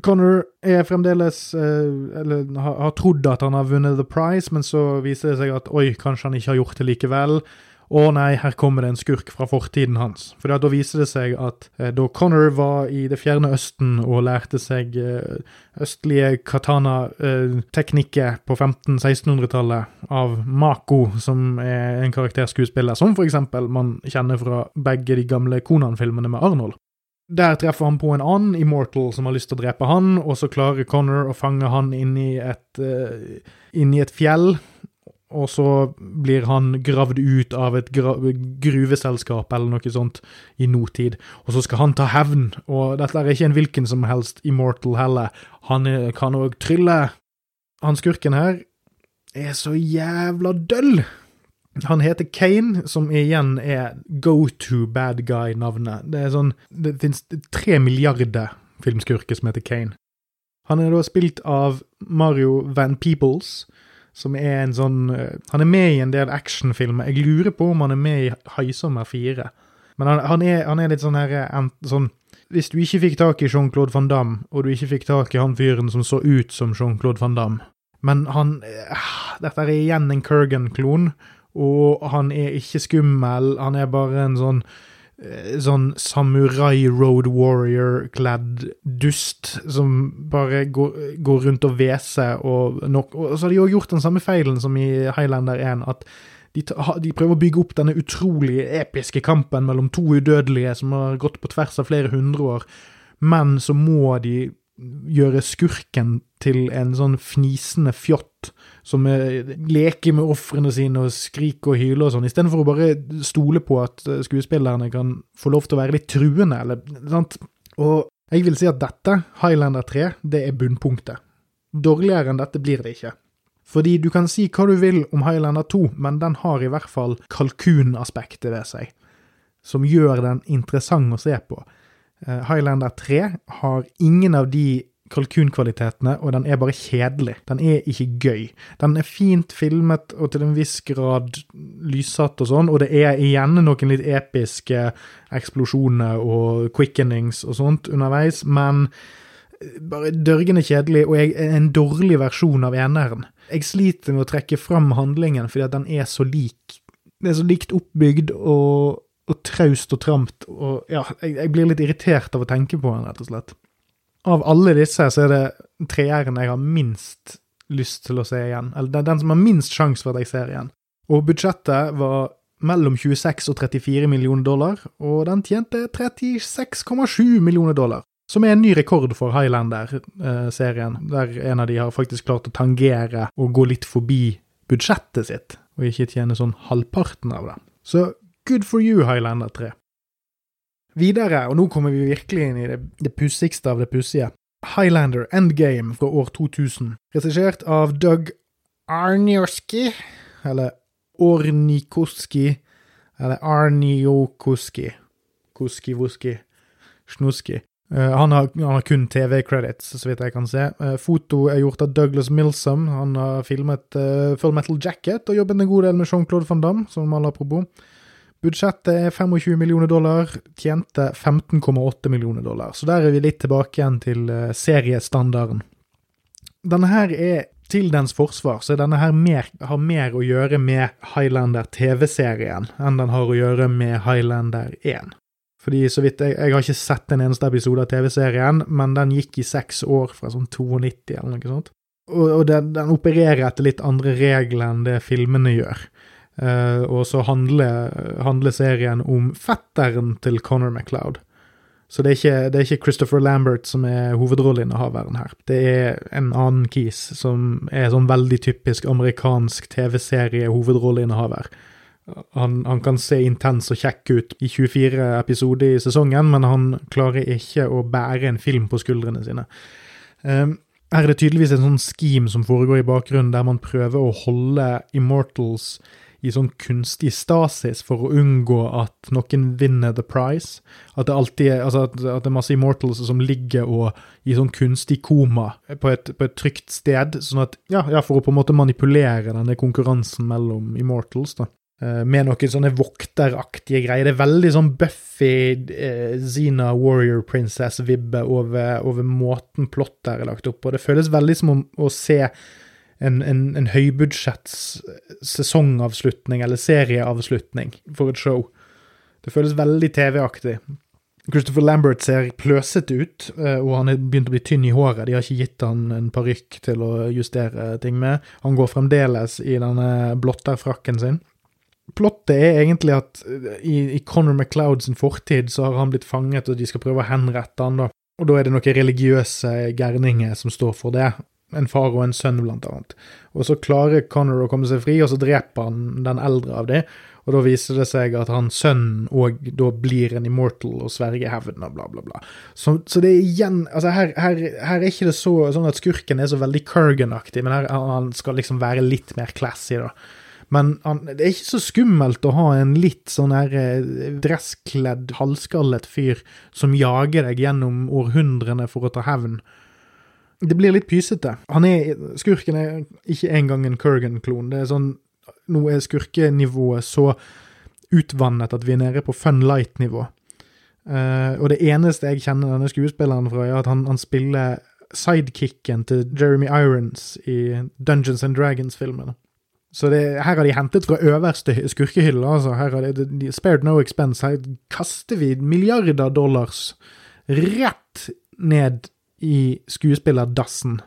S1: Connor er fremdeles eh, Eller har trodd at han har vunnet The Prize, men så viser det seg at oi, kanskje han ikke har gjort det likevel. Å nei, her kommer det en skurk fra fortiden hans. For da viser det seg at eh, da Connor var i det fjerne Østen og lærte seg eh, østlige katana-teknikker på 1500-1600-tallet av Mako, som er en karakterskuespiller, som for eksempel man kjenner fra begge de gamle Konan-filmene med Arnold. Der treffer han på en annen Immortal som har lyst til å drepe han, og så klarer Connor å fange han inn i et, uh, inn i et fjell og så blir han gravd ut av et gruveselskap eller noe sånt i notid. og så skal han ta hevn, og dette er ikke en hvilken som helst immortal heller, han er, kan òg trylle. Han skurken her er så jævla døll! Han heter Kane, som igjen er go to bad guy-navnet. Det er sånn Det fins tre milliarder filmskurker som heter Kane. Han er da spilt av Mario Van Peoples, som er en sånn eh, Han er med i en del actionfilmer. Jeg lurer på om han er med i Haisommer 4. Men han, han, er, han, er, litt sånn her eh, sånn Hvis du ikke fikk tak i Jean-Claude van Damme, og du ikke fikk tak i han fyren som så ut som Jean-Claude van Damme Men han uh, Dette er igjen en Kurgan-klon, og han er ikke skummel. Han er bare en sånn Eh, sånn samurai road warrior-kledd dust som bare går, går rundt og hveser og nok Og så har de òg gjort den samme feilen som i Highlander 1, at de, de, prøver å bygge opp denne utrolig episke kampen mellom to udødelige som har gått på tvers av flere hundre år, men så må de gjøre skurken til en sånn fnisende fjott som leker med ofrene sine og skriker og hyler og sånn, istedenfor å bare stole på at eh, skuespillerne kan få lov til å være litt truende, eller sant. Og jeg vil si at dette, Highlander 3, det er bunnpunktet. Dårligere enn dette blir det ikke. Fordi du kan si hva du vil om Highlander 2, men den har i hvert fall kalkunaspektet ved seg, som gjør den interessant å se på. Eh, Highlander 3 har ingen av de kalkunkvalitetene, og den er bare kjedelig. Den er ikke gøy. Den er fint filmet og til en viss grad lyssatt og sånn, og det er igjen noen litt episke eksplosjoner og quickenings og sånt underveis, men bare dørgende kjedelig, og jeg en dårlig versjon av eneren. Jeg sliter med å trekke fram handlingen fordi at den er så lik. Det er så likt oppbygd og, og traust og tramt, og ja, jeg, jeg blir litt irritert av å tenke på den, rett og slett av alle disse, så er det treeren jeg har minst lyst til å se igjen. Eller det den som har minst sjanse for at jeg ser igjen. Og budsjettet var mellom 26 og 34 millioner dollar, og den tjente 36,7 millioner dollar. Som er en ny rekord for Highlander-serien, der en av de har faktisk klart å tangere og gå litt forbi budsjettet sitt, og ikke tjene sånn halvparten av det. Så good for you, Highlander 3. Videre, og nå kommer vi virkelig inn i det, det pussigste av det pussige. Highlander Endgame fra år 2000, regissert av Doug Arnioski, eller Ornikoski, eller Arniokoski, Koski-voski, Snuski. Uh, han, har, han, har, kun TV-credits, så vidt jeg kan se. Uh, foto er gjort av Douglas Milsom. Han har filmet uh, Full Metal Jacket og jobbet en god del med Jean-Claude van Damme, som alle apropos. Budsjettet er 25 millioner dollar, tjente 15,8 millioner dollar. Så der er vi litt tilbake igjen til seriestandarden. Denne her er til dens forsvar, så denne her mer, har mer å gjøre med Highlander TV-serien enn den har å gjøre med Highlander 1. Fordi så vidt jeg, jeg har ikke sett en eneste episode av TV-serien, men den gikk i seks år, fra sånn 92 eller noe sånt. Og, og den, den, opererer etter litt andre regler enn det filmene gjør. Uh, og så handler, handler, serien om fetteren til Conor MacLeod. Så det er, ikke, det er ikke Christopher Lambert som er hovedrolleinnehaveren her. Det er en annen kis som er sånn veldig typisk amerikansk TV-serie-hovedrolleinnehaver. Han, han, kan se intens og kjekk ut i 24 episoder i sesongen, men han klarer ikke å bære en film på skuldrene sine. Um, her er det tydeligvis en sånn scheme som foregår i bakgrunnen, der man prøver å holde Immortals i sånn kunstig stasis for å unngå at noen vinner the prize. At det alltid er, altså at, at det er masse Immortals som ligger og i sånn kunstig koma på et, på et trygt sted, sånn at, ja, ja, for å på en måte manipulere denne konkurransen mellom Immortals, da. Eh, med noen sånne vokteraktige greier. Det er veldig sånn Buffy, eh, Zena Warrior Princess-vibbe over, over, måten plottet er lagt opp på. Det føles veldig som om å se en, en, en høybudsjetts sesongavslutning eller serieavslutning for et show. Det føles veldig TV-aktig. Christopher Lambert ser pløsete ut, eh, og han er begynt å bli tynn i håret. De har ikke gitt han en parykk til å justere ting med. Han går fremdeles i denne blotterfrakken sin. Plottet er egentlig at eh, i, i Conor MacLeod sin fortid så har han blitt fanget, og de skal prøve å henrette han da. Og da er det noen religiøse gærninger som står for det. En far og en sønn, blant annet. Og så klarer Conor å komme seg fri, og så dreper han den eldre av dem. Og da viser det seg at han sønnen òg da blir en immortal og sverger hevn og bla, bla, bla. Så, så, det er igjen Altså, her, her, her, er ikke det så sånn at skurken er så veldig Kurgan-aktig, men her han skal liksom være litt mer classy, da. Men han, det er ikke så skummelt å ha en litt sånn her eh, dresskledd, halvskallet fyr som jager deg gjennom århundrene for å ta hevn. Det blir litt pysete. Han er, Skurken er ikke engang en Kurgan-klon. Det er sånn Nå er skurkenivået så utvannet at vi er nede på fun light-nivå. Uh, og det eneste jeg kjenner denne skuespilleren fra, er at han, han spiller sidekicken til Jeremy Irons i Dungeons and Dragons-filmene. Så det, her har de hentet fra øverste skurkehylle. altså. Her har de, de spared no expense. Her kaster vi milliarder dollars rett ned i skuespillerdassen.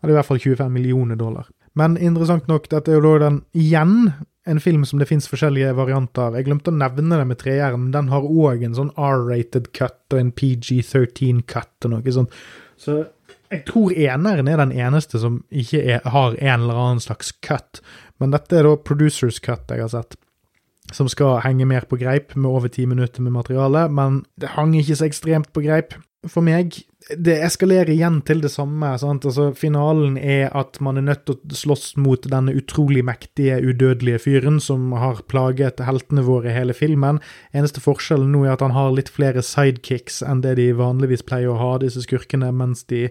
S1: Det er i hvert fall 25 millioner dollar. Men interessant nok, dette er jo da den igjen en film som det fins forskjellige varianter av. Jeg glemte å nevne det med treeren, den har òg en sånn R-rated cut og en PG-13 cut og noe sånt. Så jeg tror eneren er den eneste som ikke er, har en eller annen slags cut, men dette er da producers cut jeg har sett. Som skal henge mer på greip, med over ti minutter med materiale, men det hang ikke så ekstremt på greip for meg. Det eskalerer igjen til det samme. sant? Altså, Finalen er at man er nødt til å slåss mot denne utrolig mektige, udødelige fyren som har plaget heltene våre i hele filmen. Eneste forskjellen nå er at han har litt flere sidekicks enn det de vanligvis pleier å ha, disse skurkene, mens de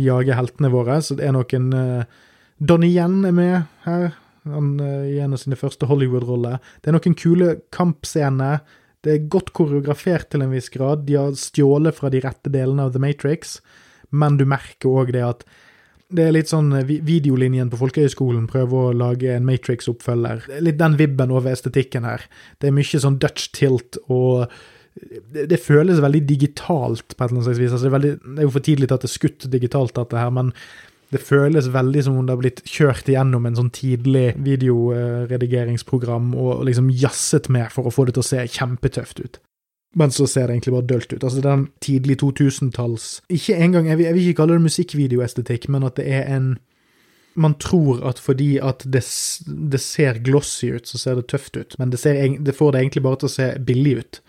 S1: jager heltene våre. Så det er noen uh, Donnie Yen er med her, han uh, i en av sine første Hollywood-roller. Det er noen kule kampscener. Det er godt koreografert til en viss grad. De har stjålet fra de rette delene av The Matrix, men du merker òg det at det er litt sånn eh, videolinjen på folkehøyskolen prøver å lage en Matrix-oppfølger. Litt den vibben over estetikken her. Det er mye sånn Dutch tilt og det, føles veldig digitalt på et eller annet vis. Altså det, er veldig, det, er jo for tidlig til at det er skutt digitalt, dette her, men det føles veldig som om det har blitt kjørt igjennom en sånn tidlig videoredigeringsprogram og liksom jazzet med for å få det til å se kjempetøft ut. Men så ser det egentlig bare dølt ut. Altså den tidlig 2000-talls Ikke engang, jeg vil, ikke kalle det musikkvideoestetikk, men at det er en man tror at fordi at det, det, ser glossy ut, så ser det tøft ut, men det, ser, det får det egentlig bare til å se billig ut.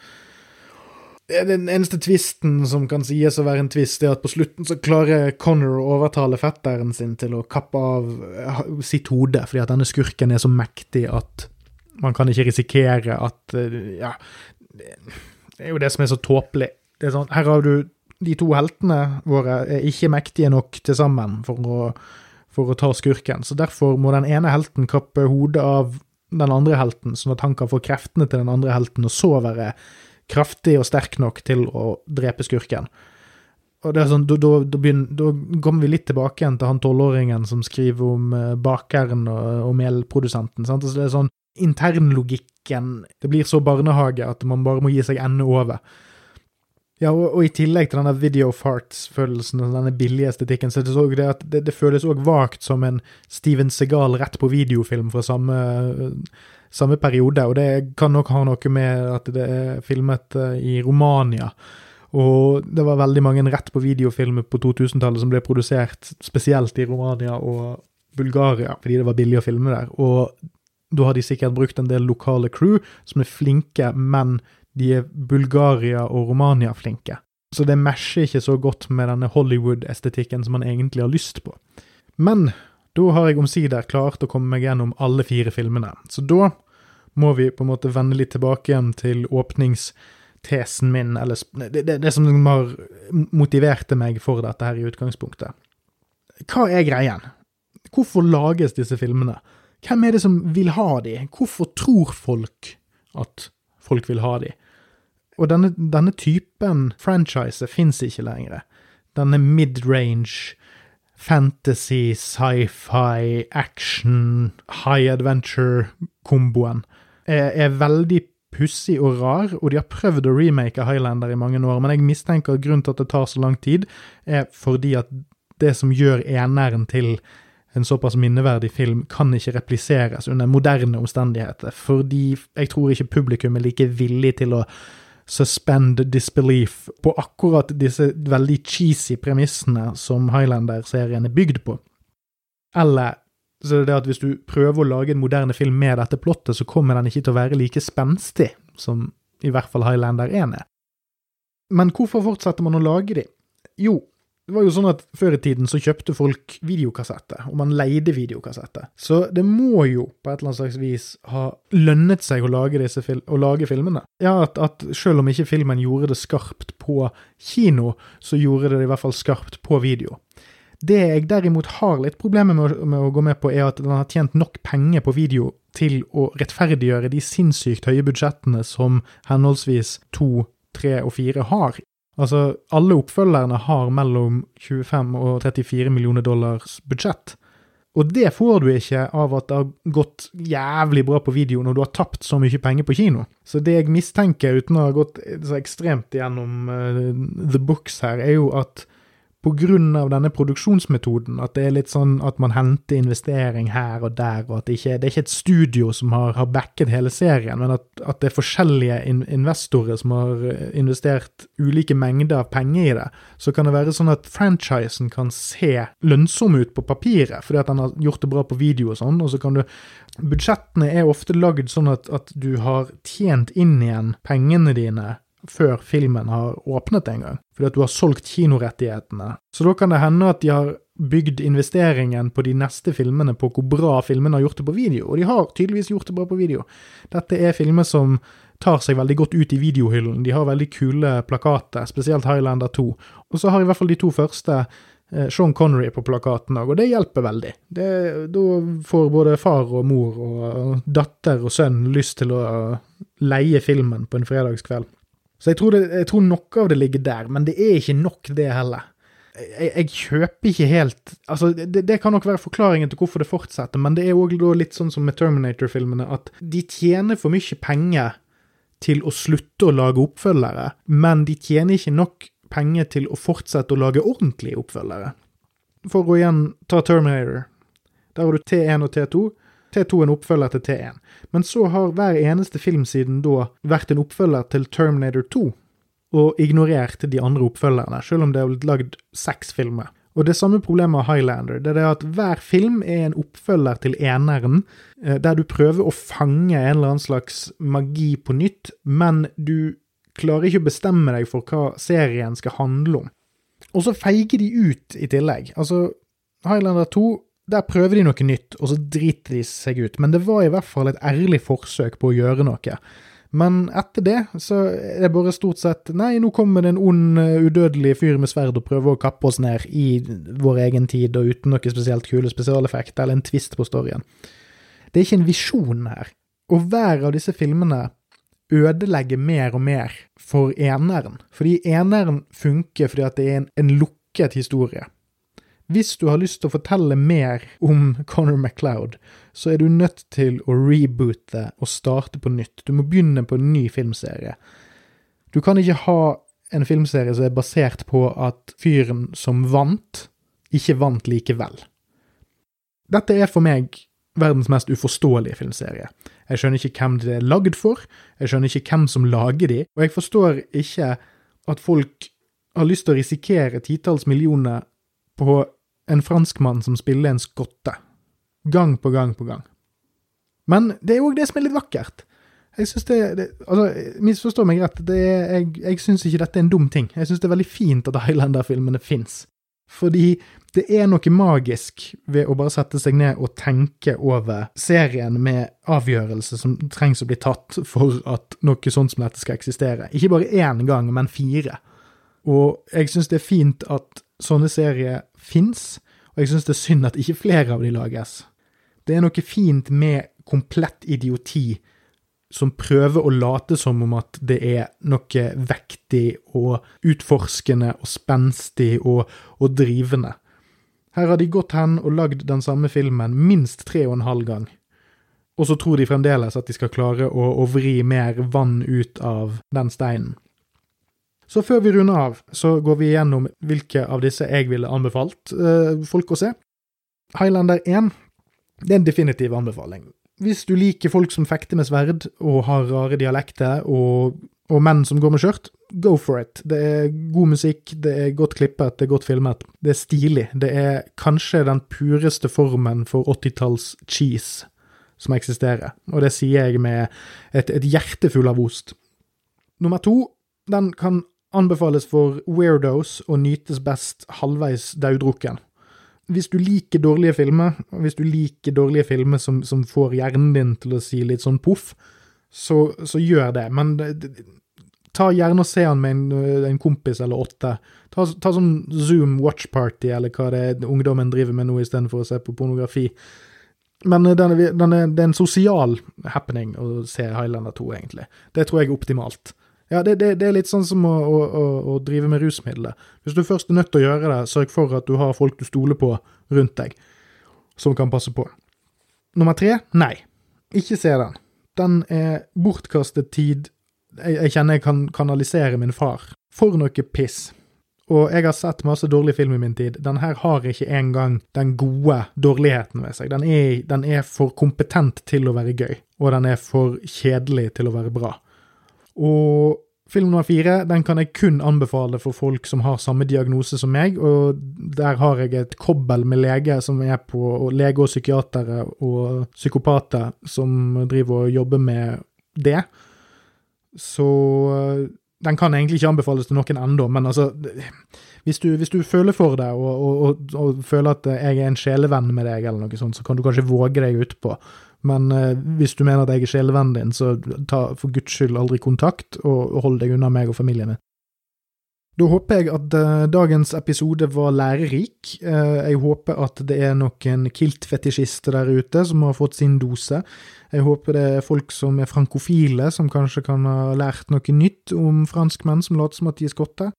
S1: Den eneste tvisten som kan sies å være en tvist, er at på slutten så klarer Connor å overtale fetteren sin til å kappe av eh, sitt hode, fordi at denne skurken er så mektig at man kan ikke risikere at eh, Ja, det er jo det som er så tåpelig. Det er sånn, her har du de to heltene våre er ikke mektige nok til sammen for å, for å ta skurken, så derfor må den ene helten kappe hodet av den andre helten, sånn at han kan få kreftene til den andre helten, og så være kraftig og sterk nok til å drepe skurken. Og det er sånn, Da, da, da, begynner, da kommer vi litt tilbake igjen til han tolvåringen som skriver om uh, bakeren og, og melprodusenten. sant? Altså det er sånn internlogikken Det blir så barnehage at man bare må gi seg ende over. Ja, og, og, i tillegg til denne video farts-følelsen denne billige estetikken, så det så det det, det føles òg vagt som en Steven Segal rett på videofilm fra samme, samme periode, og det kan nok ha noe med at det er filmet uh, i Romania. Og det var veldig mange rett på videofilmer på 2000-tallet som ble produsert spesielt i Romania og Bulgaria, fordi det var billig å filme der. Og da har de sikkert brukt en del lokale crew som er flinke, men de er Bulgaria og Romania flinke. Så det mesjer ikke så godt med denne Hollywood-estetikken som man egentlig har lyst på. Men da har jeg omsider klart å komme meg gjennom alle fire filmene. Så da må vi på en måte vende litt tilbake igjen til åpningstesen min, eller det, det, det som har motiverte meg for dette her i utgangspunktet. Hva er greien? Hvorfor lages disse filmene? Hvem er det som vil ha de? Hvorfor tror folk at folk vil ha de? Og denne, denne typen franchise fins ikke lenger. Denne mid-range fantasy, sci-fi, action, high adventure-komboen er, veldig pussig og rar, og de har prøvd å remake Highlander i mange år, men jeg mistenker at grunnen til at det tar så lang tid, er fordi at det som gjør eneren til en såpass minneverdig film, kan ikke repliseres under moderne omstendigheter, fordi jeg tror ikke publikum er like villig til å suspend disbelief på akkurat disse veldig cheesy premissene som Highlander-serien er bygd på. Eller så er det det at hvis du prøver å lage en moderne film med dette plottet, så kommer den ikke til å være like spenstig som i hvert fall Highlander 1 er. Men hvorfor fortsetter man å lage de? Jo, det var jo sånn at Før i tiden så kjøpte folk videokassetter, og man leide videokassetter. Så det må jo på et eller annet slags vis ha lønnet seg å lage, disse fil å lage filmene. Ja, at, at, selv om ikke filmen gjorde det skarpt på kino, så gjorde det i hvert fall skarpt på video. Det jeg derimot har litt problemer med, med, å gå med på, er at den har tjent nok penger på video til å rettferdiggjøre de sinnssykt høye budsjettene som henholdsvis to, tre og fire har Altså, alle oppfølgerne har mellom 25 og 34 millioner dollars budsjett. Og det får du ikke av at det har gått jævlig bra på video når du har tapt så mye penger på kino. Så det jeg mistenker, uten å ha gått så ekstremt gjennom uh, the books her, er jo at av denne produksjonsmetoden, at det er litt sånn at man henter investering her og der, og at det ikke det er ikke et studio som har, har backet hele serien, men at, at det er forskjellige in investorer som har eh, investert ulike mengder av penger i det, så kan det være sånn at franchisen kan se lønnsom ut på papiret, fordi at den har gjort det bra på video og sånn, og så kan du Budsjettene er ofte lagd sånn at, at du har tjent inn igjen pengene dine før filmen har åpnet en gang, fordi at du har solgt kinorettighetene. Så da kan det hende at de har bygd investeringen på de neste filmene på hvor bra filmene har gjort det på video, og de har tydeligvis gjort det bra på video. Dette er filmer som tar seg veldig godt ut i videohyllen, de har veldig kule plakater, spesielt Highlander 2. Og så har i hvert fall de to første eh, Sean Connery på plakaten òg, og det hjelper veldig. Det, da får både far og mor og datter og sønn lyst til å leie filmen på en fredagskveld. Så jeg tror, det, jeg tror, noe av det ligger der, men det er ikke nok, det heller. Jeg, jeg kjøper ikke helt Altså, det, det, kan nok være forklaringen til hvorfor det fortsetter, men det er òg litt sånn som med Terminator-filmene, at de tjener for mye penger til å slutte å lage oppfølgere, men de tjener ikke nok penger til å fortsette å lage ordentlige oppfølgere. For å igjen ta Terminator. Der har du T1 og T2. T2 en oppfølger til T1. Men så har hver eneste film siden da vært en oppfølger til Terminator 2, og ignorert de andre oppfølgerne, selv om det er blitt lagd seks filmer. Og det samme problemet har Highlander. Det er at hver film er en oppfølger til eneren, eh, der du prøver å fange en eller annen slags magi på nytt, men du klarer ikke å bestemme deg for hva serien skal handle om. Og så feiger de ut i tillegg. Altså, Highlander 2 der prøver de noe nytt, og så driter de seg ut. Men det var i hvert fall et ærlig forsøk på å gjøre noe. Men etter det så er det bare stort sett Nei, nå kommer det en ond, eh, udødelig fyr med sverd og prøver å kappe oss ned i vår egen tid, og uten noe spesielt kule spesialeffekter eller en twist på storyen. Det er ikke en visjon her. Og hver av disse filmene ødelegger mer og mer for eneren. Fordi eneren funker fordi at det er en, en lukket historie. Hvis du har lyst til å fortelle mer om Conor MacLeod, så er du nødt til å reboote og starte på nytt. Du må begynne på en ny filmserie. Du kan ikke ha en filmserie som er basert på at fyren som vant, ikke vant likevel. Dette er for meg verdens mest uforståelige filmserie. Jeg skjønner ikke hvem det er lagd for, jeg skjønner ikke hvem som lager de, og jeg forstår ikke at folk har lyst til å risikere titalls millioner på en franskmann som spiller en skotte. Gang på gang på gang. Men det er òg det som er litt vakkert. Jeg synes det, det altså, Misforstå meg rett, er, jeg, jeg syns ikke dette er en dum ting. Jeg syns det er veldig fint at Highlander-filmene fins. Fordi det er noe magisk ved å bare sette seg ned og tenke over serien med avgjørelser som trengs å bli tatt for at noe sånt som dette skal eksistere. Ikke bare én gang, men fire. Og jeg syns det er fint at sånne serier fins, og jeg syns det er synd at ikke flere av de lages. Det er noe fint med komplett idioti som prøver å late som om at det er noe vektig og utforskende og spenstig og, og drivende. Her har de gått hen og lagd den samme filmen minst tre og en halv gang. Og så tror de fremdeles at de skal klare å, å vri mer vann ut av den steinen. Så før vi runder av, så går vi gjennom hvilke av disse jeg ville anbefalt eh, folk å se. Highlander 1 det er en definitiv anbefaling. Hvis du liker folk som fekter med sverd og har rare dialekter, og, og menn som går med skjørt, go for it. Det er god musikk, det er godt klippet, det er godt filmet. Det er stilig. Det er kanskje den pureste formen for 80-talls cheese som eksisterer, og det sier jeg med et, et hjerte full av ost. Nummer to, den kan anbefales for weirdos og nytes best halvveis daudrukken. Hvis du liker dårlige filmer, og hvis du liker dårlige filmer som, som får hjernen din til å si litt sånn poff, så, så, gjør det. Men ta gjerne og se han med en, en kompis eller åtte. Ta, ta, sånn Zoom watch party, eller hva det er ungdommen driver med nå, istedenfor å se på pornografi. Men den er, den er, det er en sosial happening å se Highlander 2, egentlig. Det tror jeg er optimalt. Ja, det, det, det, er litt sånn som å, å, å, drive med rusmidler. Hvis du først er nødt til å gjøre det, sørg for at du har folk du stoler på rundt deg, som kan passe på. Nummer tre nei, ikke se den. Den er bortkastet tid. Jeg, jeg kjenner jeg kan kanalisere min far. For noe piss. Og jeg har sett masse dårlig film i min tid. Den her har ikke engang den gode dårligheten ved seg. Den er, den er for kompetent til å være gøy, og den er for kjedelig til å være bra. Og film nummer fire den kan jeg kun anbefale for folk som har samme diagnose som meg, og der har jeg et kobbel med lege som er på, og lege og psykiatere og psykopater som driver og jobber med det. Så den kan egentlig ikke anbefales til noen ennå, men altså hvis du, hvis du, føler for det og, og, og, og, føler at jeg er en sjelevenn med deg, eller noe sånt, så kan du kanskje våge deg utpå. Men eh, hvis du mener at jeg er sjelevennen din, så ta for guds skyld aldri kontakt, og, hold deg unna meg og familien min. Da håper jeg at eh, dagens episode var lærerik. Eh, jeg håper at det er noen kiltfetisjister der ute som har fått sin dose. Jeg håper det er folk som er frankofile, som kanskje kan ha lært noe nytt om franskmenn som later som at de er skotter.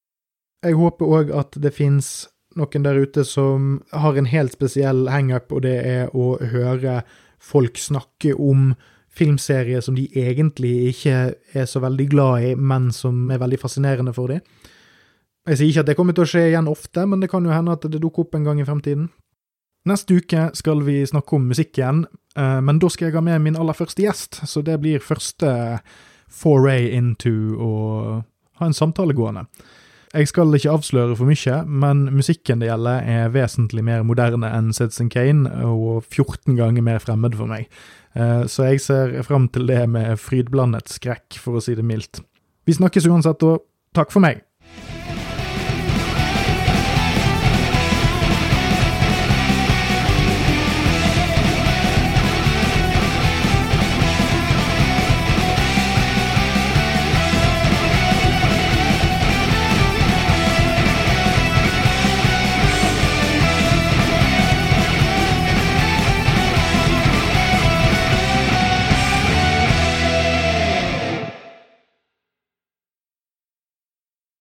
S1: Jeg håper òg at det fins noen der ute som har en helt spesiell hangup, og det er å høre folk snakke om filmserier som de egentlig ikke er så veldig glad i, men som er veldig fascinerende for dem. Jeg sier ikke at det kommer til å skje igjen ofte, men det kan jo hende at det dukker opp en gang i fremtiden. Neste uke skal vi snakke om musikk igjen, eh, men da skal jeg ha med min aller første gjest, så det blir første foray into å ha en samtale gående. Jeg skal ikke avsløre for mye, men musikken det gjelder er vesentlig mer moderne enn Citizen Kane, og 14 ganger mer fremmed for meg. Eh, så jeg ser fram til det med frydblandet skrekk, for å si det mildt. Vi snakkes uansett og Takk for meg.